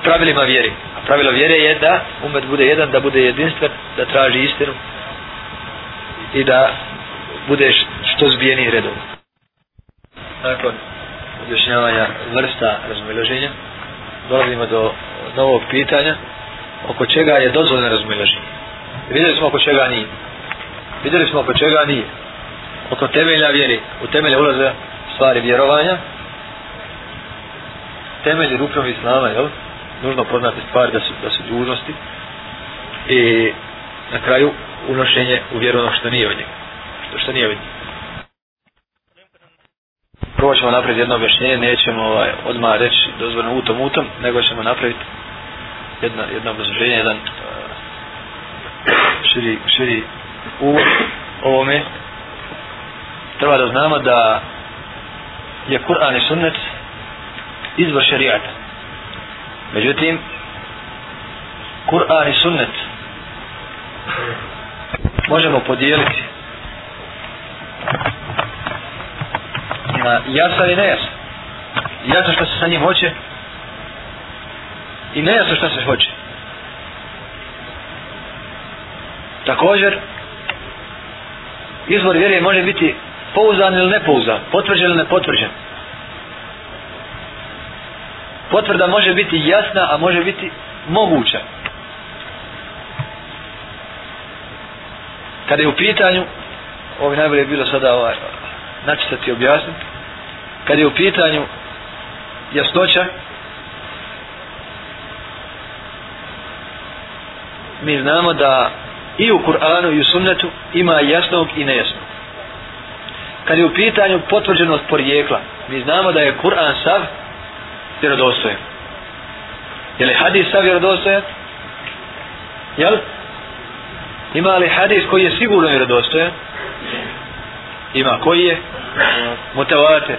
pravilima vjeri. A pravilo vjere je da umet bude jedan, da bude jedinstven, da traži istinu i da budeš što zbijeni redom. Dakle, objašnjavanja vrsta razmiloženja, dolazimo do novog pitanja oko čega je dozvoljeno razmiloženje. Vidjeli smo oko čega nije. Vidjeli smo oko čega nije. Oko temelja vjeri, u temelje ulaze stvari vjerovanja, temelji rukom islama, jel? Nužno poznati stvari da su, da su dužnosti i na kraju unošenje u vjeru ono što nije od njega. Što, što nije od njega prvo ćemo napraviti jedno objašnjenje, nećemo ovaj, odmah reći dozvoljno utom utom, nego ćemo napraviti jedno, jedno obrazoženje, jedan uh, širi, širi u ovome. Treba da znamo da je Kur'an i sunnet izvor šarijata. Međutim, Kur'an i sunnet možemo podijeliti a, jasan i nejasan. Jasno što se sa njim hoće i nejasno što se hoće. Također, izvor vjerije može biti pouzan ili nepouzan, potvrđen ili nepotvrđen. Potvrda može biti jasna, a može biti moguća. Kada je u pitanju, ovo najbolje je bilo sada ovaj, načitati i objasniti, kad je u pitanju jasnoća mi znamo da i u Kur'anu i u sunnetu ima jasnog i nejasnog kad je u pitanju potvrđenost porijekla mi znamo da je Kur'an sav vjerodostojen je li hadis sav vjerodostojen jel ima li hadis koji je sigurno vjerodostojen ima koji je mutavater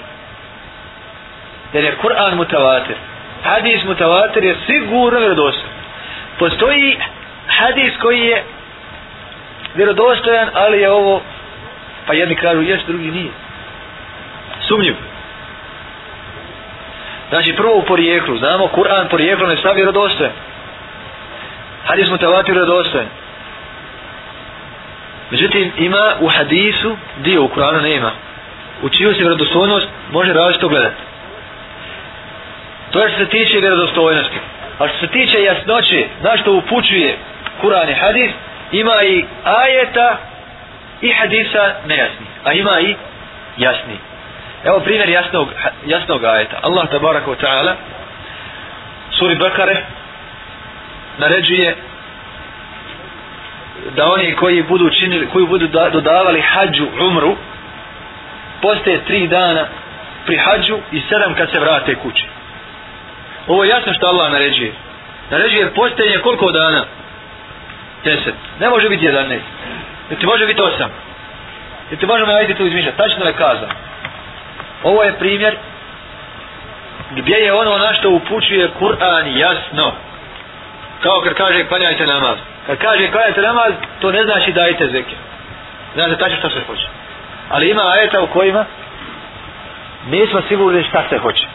jer je Kur'an mutavatir hadis mutavatir je sigurno vjerodostojan postoji hadis koji je vjerodostojan ali je ovo pa jedni kažu jes drugi nije sumnjiv znači prvo u porijeklu znamo Kur'an porijeklo ne stavi vjerodostojan hadis mutavatir vjerodostojan Međutim, ima u hadisu dio u Kur'anu nema. U čiju se vredostojnost može različito gledati. To je što se tiče vjerodostojnosti. A što se tiče jasnoće, znaš što upućuje Kur'an i hadis, ima i ajeta i hadisa nejasni. A ima i jasni. Evo primjer jasnog, jasnog ajeta. Allah tabaraka wa ta'ala suri Bekare naređuje da oni koji budu činili, koji budu da, dodavali hađu umru poste tri dana pri hađu i sedam kad se vrate kući. Ovo je jasno što Allah naređuje. Naređuje postenje koliko dana? 10. Ne može biti 11. Ne ti može biti 8. Ne ti možemo najviti tu izmišljati. Tačno je kazan. Ovo je primjer gdje je ono na što upućuje Kur'an jasno. Kao kad kaže klanjajte namaz. Kad kaže klanjajte namaz, to ne znači dajte zeke. Znači da tačno što se hoće. Ali ima ajeta u kojima nismo sigurni šta se hoće.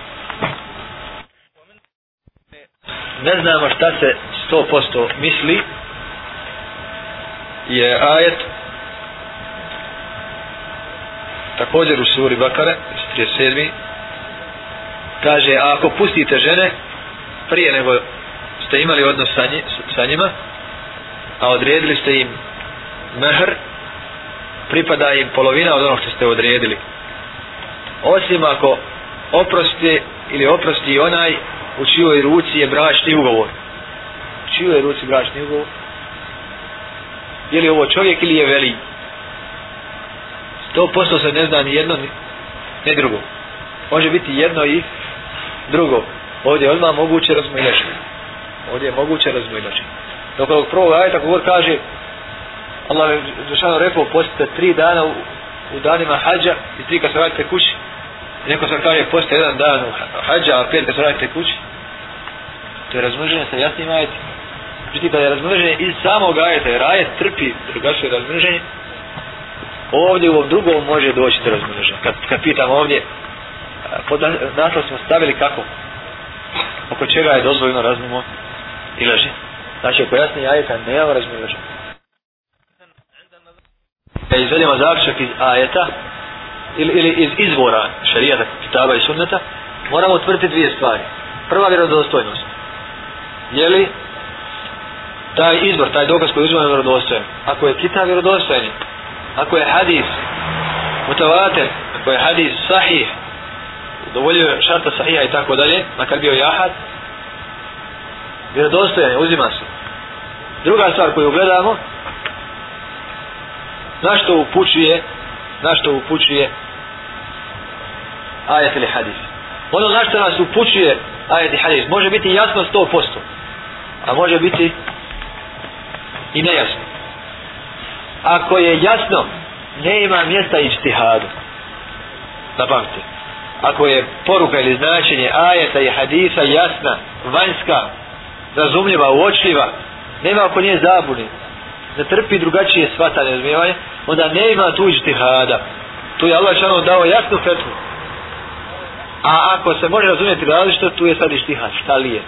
ne znamo šta se 100% misli je ajet također u suri Bakare 37 kaže A ako pustite žene prije nego ste imali odnos sa, njih, sa njima a odredili ste im mehr pripada im polovina od onog što ste odredili osim ako oprosti ili oprosti onaj u čijoj ruci je bračni ugovor. U čijoj ruci bračni ugovor? Je li ovo čovjek ili je veli? To posto se ne zna ni jedno, ni drugo. Može biti jedno i drugo. Ovdje je odmah moguće razmojnačenje. Ovdje je moguće razmojnačenje. Dok ovog prvog ajta govor kaže Allah je zašao rekao postite tri dana u, u danima hađa i tri kad se vratite kući neko sam kaže posta jedan dan u hađa, a pet kad se radite kući to je razmrženje sa jasnim ajetima Žiti kada je razmrženje iz samog ajeta jer ajet trpi drugačije razmrženje ovdje u ovom drugom može doći do razmrženja kad, kad pitam ovdje pod naslov smo stavili kako oko čega je dozvoljno razmimo i leži znači oko jasnih ajeta nema razmrženja kada izvedemo zaključak iz ajeta ili, ili iz izvora šarijata, kitaba i sunneta, moramo utvrti dvije stvari. Prva vjerodostojnost. Je li taj izvor, taj dokaz koji je uzman vjerodostojen? Ako je kitab vjerodostojen, ako je hadis mutavater, ako je hadis sahih, dovoljio šarta sahija i tako dalje, makar bio jahad, vjerodostojen je, uzima se. Druga stvar koju gledamo, na što upućuje na što upućuje ajet ili hadis. Ono na što nas upućuje ajet ili hadis može biti jasno 100%, a može biti i nejasno. Ako je jasno, ne ima mjesta ištihadu. Zapamte. Ako je poruka ili značenje ajeta i hadisa jasna, vanjska, razumljiva, uočljiva, nema ako nije zabunjena ne trpi drugačije svatanje razumijevanje, onda nema tu ištihada. Tu je Allah šano dao jasnu fetvu. A ako se može razumjeti različito, tu je sad ištihad, šta li je?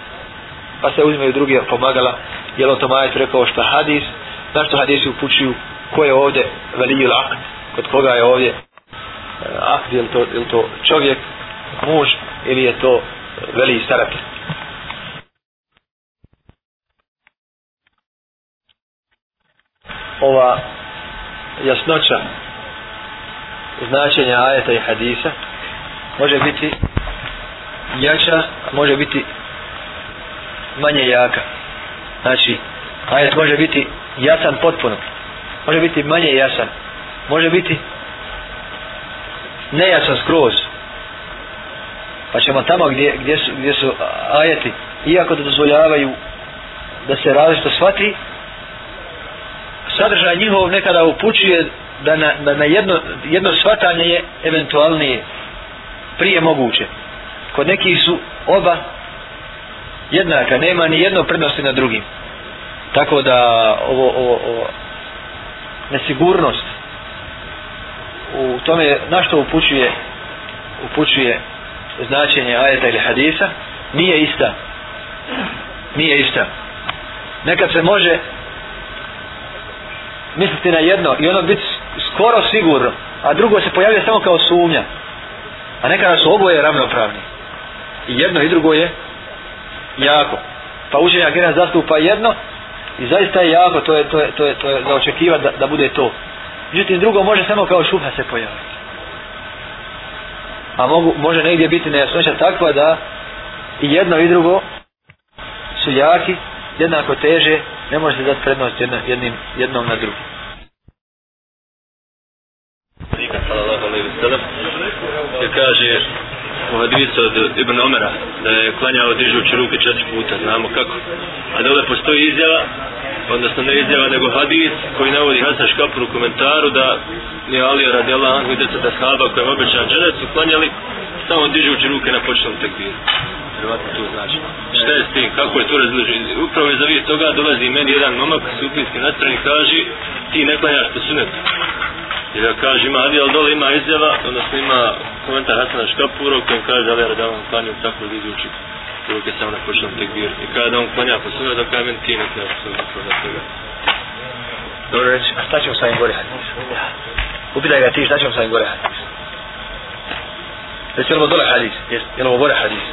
Pa se uzimaju drugi pomagala, jer on to majet rekao šta hadis, zašto hadisi upućuju ko je ovdje veli ili akt, kod koga je ovdje e, akt, je li to, je li to čovjek, muž, ili je to veli starak. ova jasnoća značenja ajeta i hadisa može biti jača, može biti manje jaka. Znači, ajet može biti jasan potpuno, može biti manje jasan, može biti nejasan skroz. Pa ćemo tamo gdje, gdje, su, gdje su ajeti, iako da dozvoljavaju da se različito shvati, sadržaj njihov nekada upućuje da na, da na jedno, jedno shvatanje je eventualnije prije moguće. Kod nekih su oba jednaka, nema ni jedno prednosti na drugim. Tako da ovo, ovo, ovo nesigurnost u tome na što upućuje upućuje značenje ajeta ili hadisa nije ista nije ista nekad se može misliti na jedno i ono biti skoro sigurno, a drugo se pojavlja samo kao sumnja. A nekada su oboje ravnopravni. I jedno i drugo je jako. Pa učenja gena zastupa jedno i zaista je jako, to je, to je, to je, to je za očekivati da, da bude to. Međutim, drugo može samo kao šuha se pojaviti. A mogu, može negdje biti nejasnoća takva da i jedno i drugo su jaki jednako teže, ne može se dati prednost jedna, jednim, jednom na drugim. Nikad, sallallahu alaihi wa sallam, jer kaže, smo hadisa od Ibn Omera da je klanjao dižući ruke četiri puta, znamo kako. A dole postoji izjava, odnosno ne izjava nego hadis koji navodi Hasan Škapur u komentaru da je Alija radijala Anhu i djeca da sahaba koja je obećan dženet su klanjali samo dižući ruke na početnom tekbiru. Vjerovatno to znači. Šta je s tim? Kako je to razloženje? Upravo je zavije toga dolazi meni jedan momak supinski nastrojni kaže ti ne klanjaš po sunetu. Jer ja kažem, ima Adi, ali dole ima izjava, odnosno ima komentar Hasana što puro kojem kaže ali da vam klanio tako da izuči ruke samo na početnom tekbir i kada da vam klanja po sunu da kamen ti ne treba sunu po sunu po Dobro reći, a šta ćemo sa ovim gore? Upitaj ga ti šta ćemo sa ovim gore? Reći je li ovo dole hadis? Je li ovo gore hadis?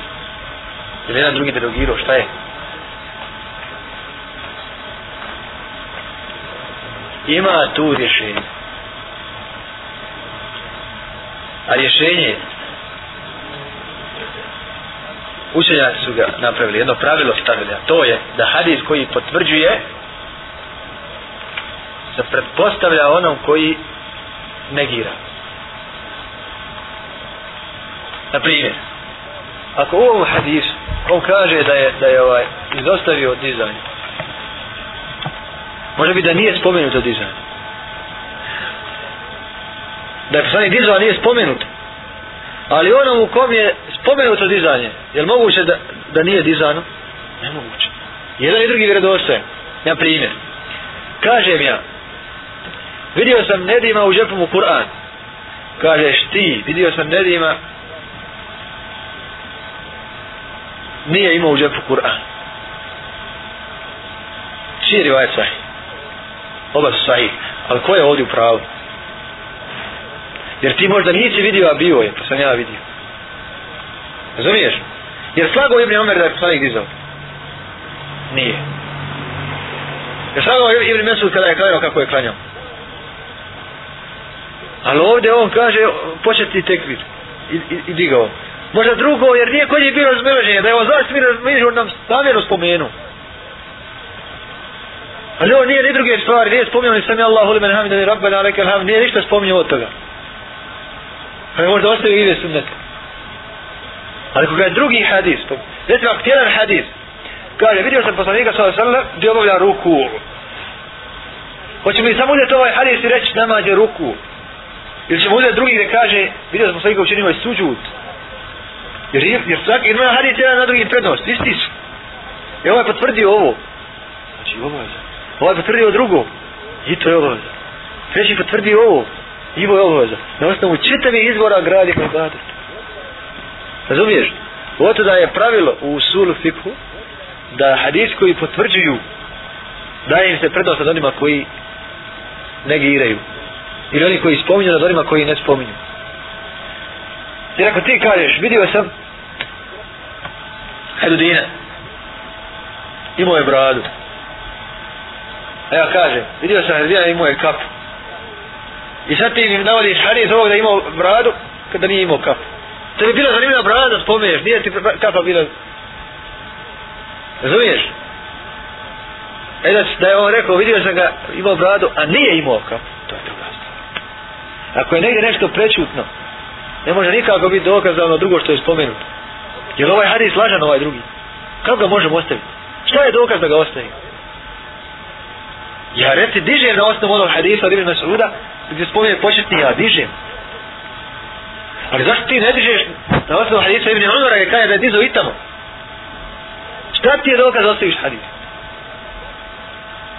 Je li jedan drugi derogirao šta je? Ima tu rješenje. a rješenje učenja su ga napravili jedno pravilo stavili a to je da hadis koji potvrđuje se pretpostavlja onom koji negira na primjer ako u ovom hadisu on kaže da je, da je ovaj, izostavio dizajn može bi da nije spomenuto dizajn da je poslanik dizao, nije spomenut. Ali onom u kom je spomenuto dizanje, je li moguće da, da nije dizano? Nemoguće. Jedan i drugi vjerodostaje. Ja primjer. Kažem ja, vidio sam Nedima u džepu mu Kur'an. Kažeš ti, vidio sam Nedima, nije imao u džepu Kur'an. Čiji je rivajet sahih? Oba su sahih. Ali ko je ovdje u pravu? Jer ti možda nisi vidio, a bio je, pa sam ja vidio. Razumiješ? Jer slago Ibn Omer da je poslanik dizao? Nije. Jer slago Ibn Mesud kada je klanjao kako je klanjao? Ali ovdje on kaže, početi tekbir. I, i, i digao. Možda drugo, jer nije kod je bilo razmeleženje. Da je on zašto mi razmeleženje, on nam stavljeno spomenu. Ali on nije ni druge stvari, nije spomenuo ni sam je Allah, ulimen hamidani, rabbena, rekel ham, nije ništa spomenuo od toga pa ne može da ostavi ide sunnet. Ali kada je drugi hadis, to, recimo ako tjedan hadis, kaže, vidio sam poslanika sa osallam, gdje obavlja ruku. Hoće mi samo uzeti ovaj hadis i reći namad je ruku. Ili ćemo uzeti drugi gdje kaže, vidio sam poslanika učinio je suđut. Jer, jer svaki, jer ima hadis jedan na drugi prednost, isti su. I ovaj potvrdio ovo. Znači, ovo je. Ovaj potvrdio drugo. I to je ovo. Treći potvrdio ovo. Njivo je obaveza. Na osnovu čitavih izvora gradi ibadet. Razumiješ? Oto da je pravilo u sulu fikhu da hadis koji potvrđuju da im se predosta onima koji negiraju. Ili oni koji spominju nad onima koji ne spominju. Jer ako ti kažeš, vidio sam Hedudina imao je bradu. A ja kažem, vidio sam Hedudina imao je kapu. I sad ti mi navodiš hadis ovog da imao bradu, kada nije imao kapu. To bi bila zanimljiva brada, spomeneš, nije ti kapa bila... Razumiješ? E da, znači, da je on rekao, vidio sam ga, imao bradu, a nije imao kapu. To je druga stvar. Ako je negdje nešto prečutno, ne može nikako biti dokaz za ono drugo što je spomenuto. Jer ovaj hadis lažan ovaj drugi. Kako ga možemo ostaviti? Šta je dokaz da ga ostavim? Ja reci, diže na osnovu onog hadisa, diže na suda, gdje spominje početni ja dižem. Ali zašto ti ne dižeš na osnovu hadisa Ibn Umara je kada je dizo i tamo? Šta ti je dokaz da ostaviš hadis?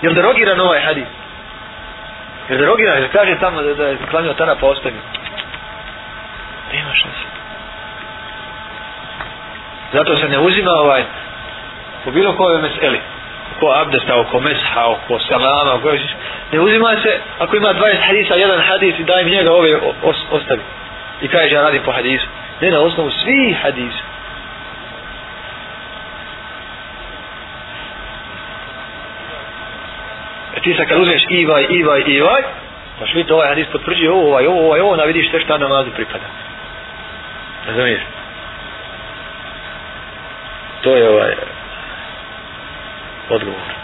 Jel derogiran ovaj hadis? Jel derogiran, jel kaže tamo da, da je klanio tana pa ostavio? Nema šanse. Zato se ne uzima ovaj po bilo kojoj meseli. Ko abdesta, ko mesha, ko salama, ko još ne uzima se ako ima 20 hadisa jedan hadis i daj mi njega ove os, ostavi i kaže ja radim po hadisu ne na osnovu svi hadisa e ti sad kad uzmeš ivaj, ivaj, ivaj paš vidite ovaj hadis potvrđuje ovo, ovaj, ovo, ovaj, ovo, na vidiš te šta namazu pripada razumiješ to je ovaj odgovor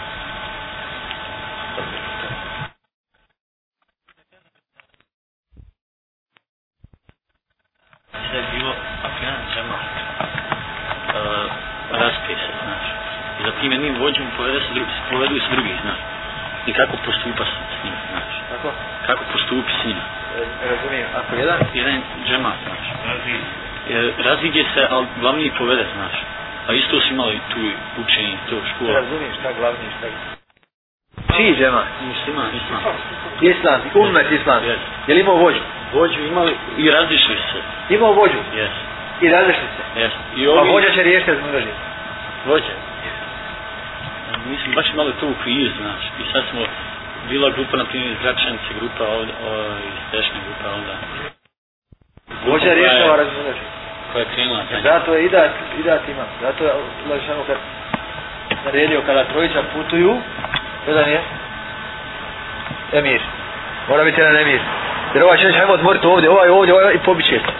kako postupa s njim, znači. Kako? Kako postupi s njim. E,
razumijem,
ako jedan? Jedan džemat, znači. Razvije. E, razvije se, ali glavni je povede, znači. A isto si imali tu učenje, to škola.
Razumijem šta glavni, šta je.
Čiji džema? Muslima. Islam. Islam, umet Islam. Yes. Je li imao vođu?
Vođu imali
i različili se.
Imao vođu? Yes. I različili se?
Yes.
I ovi... Pa vođa će riješiti razmogažiti.
Vođa mi smo baš malo to u kriju, znaš. I sad smo bila grupa, na primjer, iz Gračanice grupa, ovdje, ovdje, iz Tešne grupa, onda. Vođa rješava razmišljaš. Koja je krenula. Tanja.
Zato je
idat, idat ima.
Zato je Lešano kad naredio, kada trojica putuju, jedan je Emir. Mora biti jedan Emir. Jer ovaj šeć, hajmo odmoriti ovdje, ovaj ovdje, ovaj i pobit će se.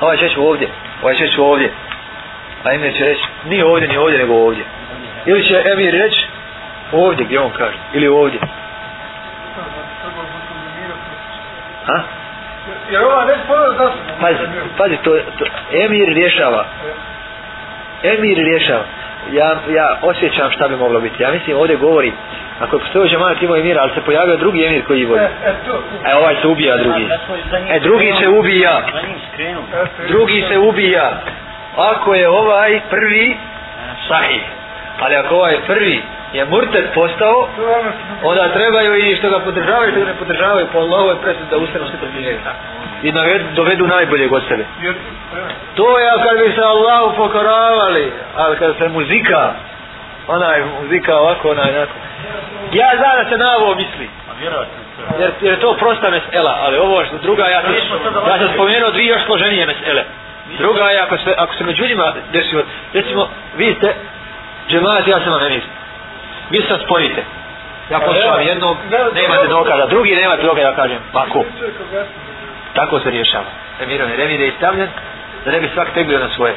Ovaj šeć ovdje, ovaj šeć ovdje. A Emir će reći, nije ovdje, nije ovdje, nego ovdje ili će Emir reći ovdje gdje on kaže ili ovdje ha? jer ova već pazi, pazi to, to, Emir rješava Emir rješava ja, ja osjećam šta bi moglo biti ja mislim ovdje govori Ako je postojao džemaja timo emir, ali se pojavio drugi emir koji vodi. E, ovaj se ubija drugi. E, drugi se ubija. Drugi se ubija. Ako je ovaj prvi, sahih. Ali ako ovaj prvi je murtet postao, onda trebaju i što ga podržavaju, što ga ne podržavaju, po Allahove presud da ustanu svi protiv njega. I navedu, dovedu najbolje god sebe. To je kad bi se Allahu pokoravali, ali kad se muzika, onaj muzika ovako, onaj onako. Ja znam da se na ovo misli. Jer, jer to prosta mesela, ali ovo što druga, ja, ti, ja sam spomenuo dvije još složenije mesele. Druga je, ako se, ako se među ljudima desimo, recimo, vidite, džemaat ja sam organizam. Vi se sporite. Ja počuvam jednog, nemate dokaza, drugi nemate dokaza, ja kažem, pa ko? Tako se rješava. Emirom je remide istavljen, da ne bi svak teglio na svoje.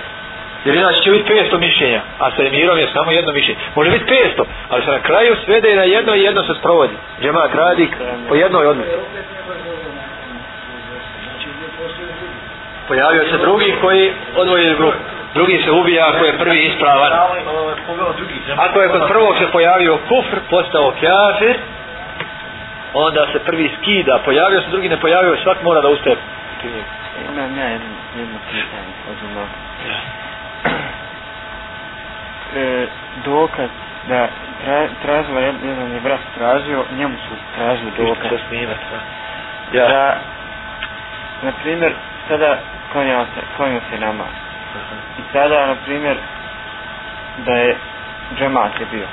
Jer inače će biti 500 mišljenja, a sa Emirom je samo jedno mišljenje. Može biti 500, ali se na kraju svede i na jedno i jedno se sprovodi. Džemaat radi po jednoj odnosi. Pojavio se drugi koji odvojili grupu drugi se ubija ako je prvi ispravan. Ako je kod prvog se pojavio kufr, postao kjafir, onda se prvi skida, pojavio se drugi, ne pojavio, svak mora da ustaje.
Imam ja jedno, jedno pitanje, e, dokaz da tra, tražila jedan, jedan je vrat tražio, njemu su tražili dokaz. Da, snimat, ja. da na primjer, sada klanjao se, klanjao se namaz. I sada, na primjer, da je džemat je bio.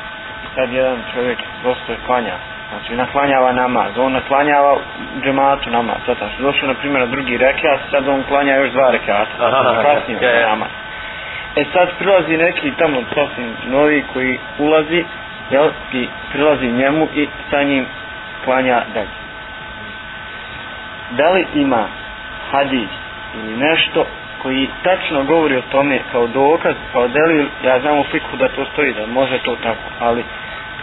I sad jedan čovjek dosta je klanja. Znači, naklanjava namaz. On naklanjava džematu namaz. Sada, što došlo, na primjer, na drugi rekiat, sad on klanja još dva rekiata. Kasnije je namaz. E sad prilazi neki tamo sasvim novi koji ulazi, jel, i prilazi njemu i sa njim klanja dalje. Da li ima hadis ili nešto koji tačno govori o tome kao dokaz, kao delil, ja znam u fiku da to stoji, da može to tako, ali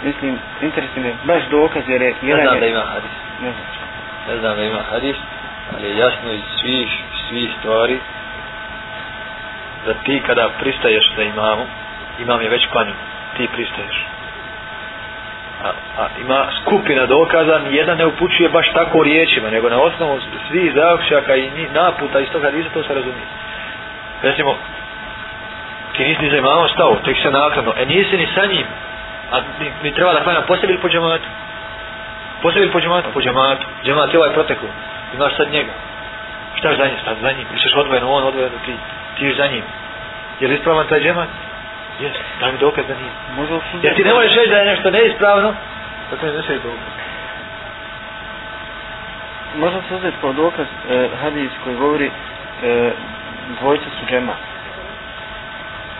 mislim, interesuje me baš dokaz jer je... Ne
znam je, da ima hadis. Ne znam. Ne znam da ima hadis, ali je jasno iz svih, svih stvari da ti kada pristaješ da imamu, imam je već klanju, ti pristaješ. A, a ima skupina dokaza, jedan ne upućuje baš tako riječima, nego na osnovu svih zaokšaka i naputa iz toga hadisa to se razumije recimo, ti nisi ni za imama stao, tek se nakladno, e nije se ni sa njim, a mi, mi treba da hvala posebi ili po džematu? Posebi ili po džematu? Po džematu, džemat je ovaj protekl, imaš sad njega. Šta za njim? Stavi za njim, ti ćeš odvojeno, on odvojeno, ti, ti ješ za njim. Je li ispravan taj džemat? Jes, daj mi dokaz da nije. Možda su... Jer ti ne možeš reći da je nešto neispravno, tako ne znaš je dokaz.
Možda
se uzeti kao
dokaz e, hadis koji govori e, dvojica su džemat.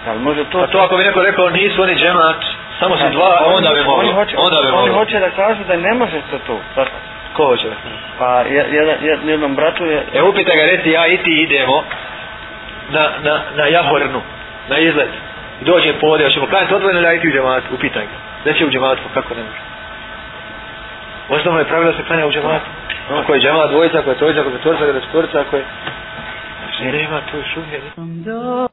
Da li može to... A to ako bi neko rekao nisu oni džemat, samo su dva, oni, onda bi mogli. Oni, hoće, onda bi oni
hoće da kažu da ne može se to. Tako.
Ko hoće?
Pa jedan, jedan, jednom bratu je...
E upita ga reci ja i ti idemo na, na, na Jahornu, na izlet. I dođe povode, hoćemo klanjati odvojeno ili ja i ti u džemat, upitaj ga. Neće u džematu, pa kako ne može? Osnovno je pravilo se klanja u džematu. Ako je džemat dvojica, ako je trojica, ako je četvorica, ako je četvorica, ako je... Jer ima to još uvijek.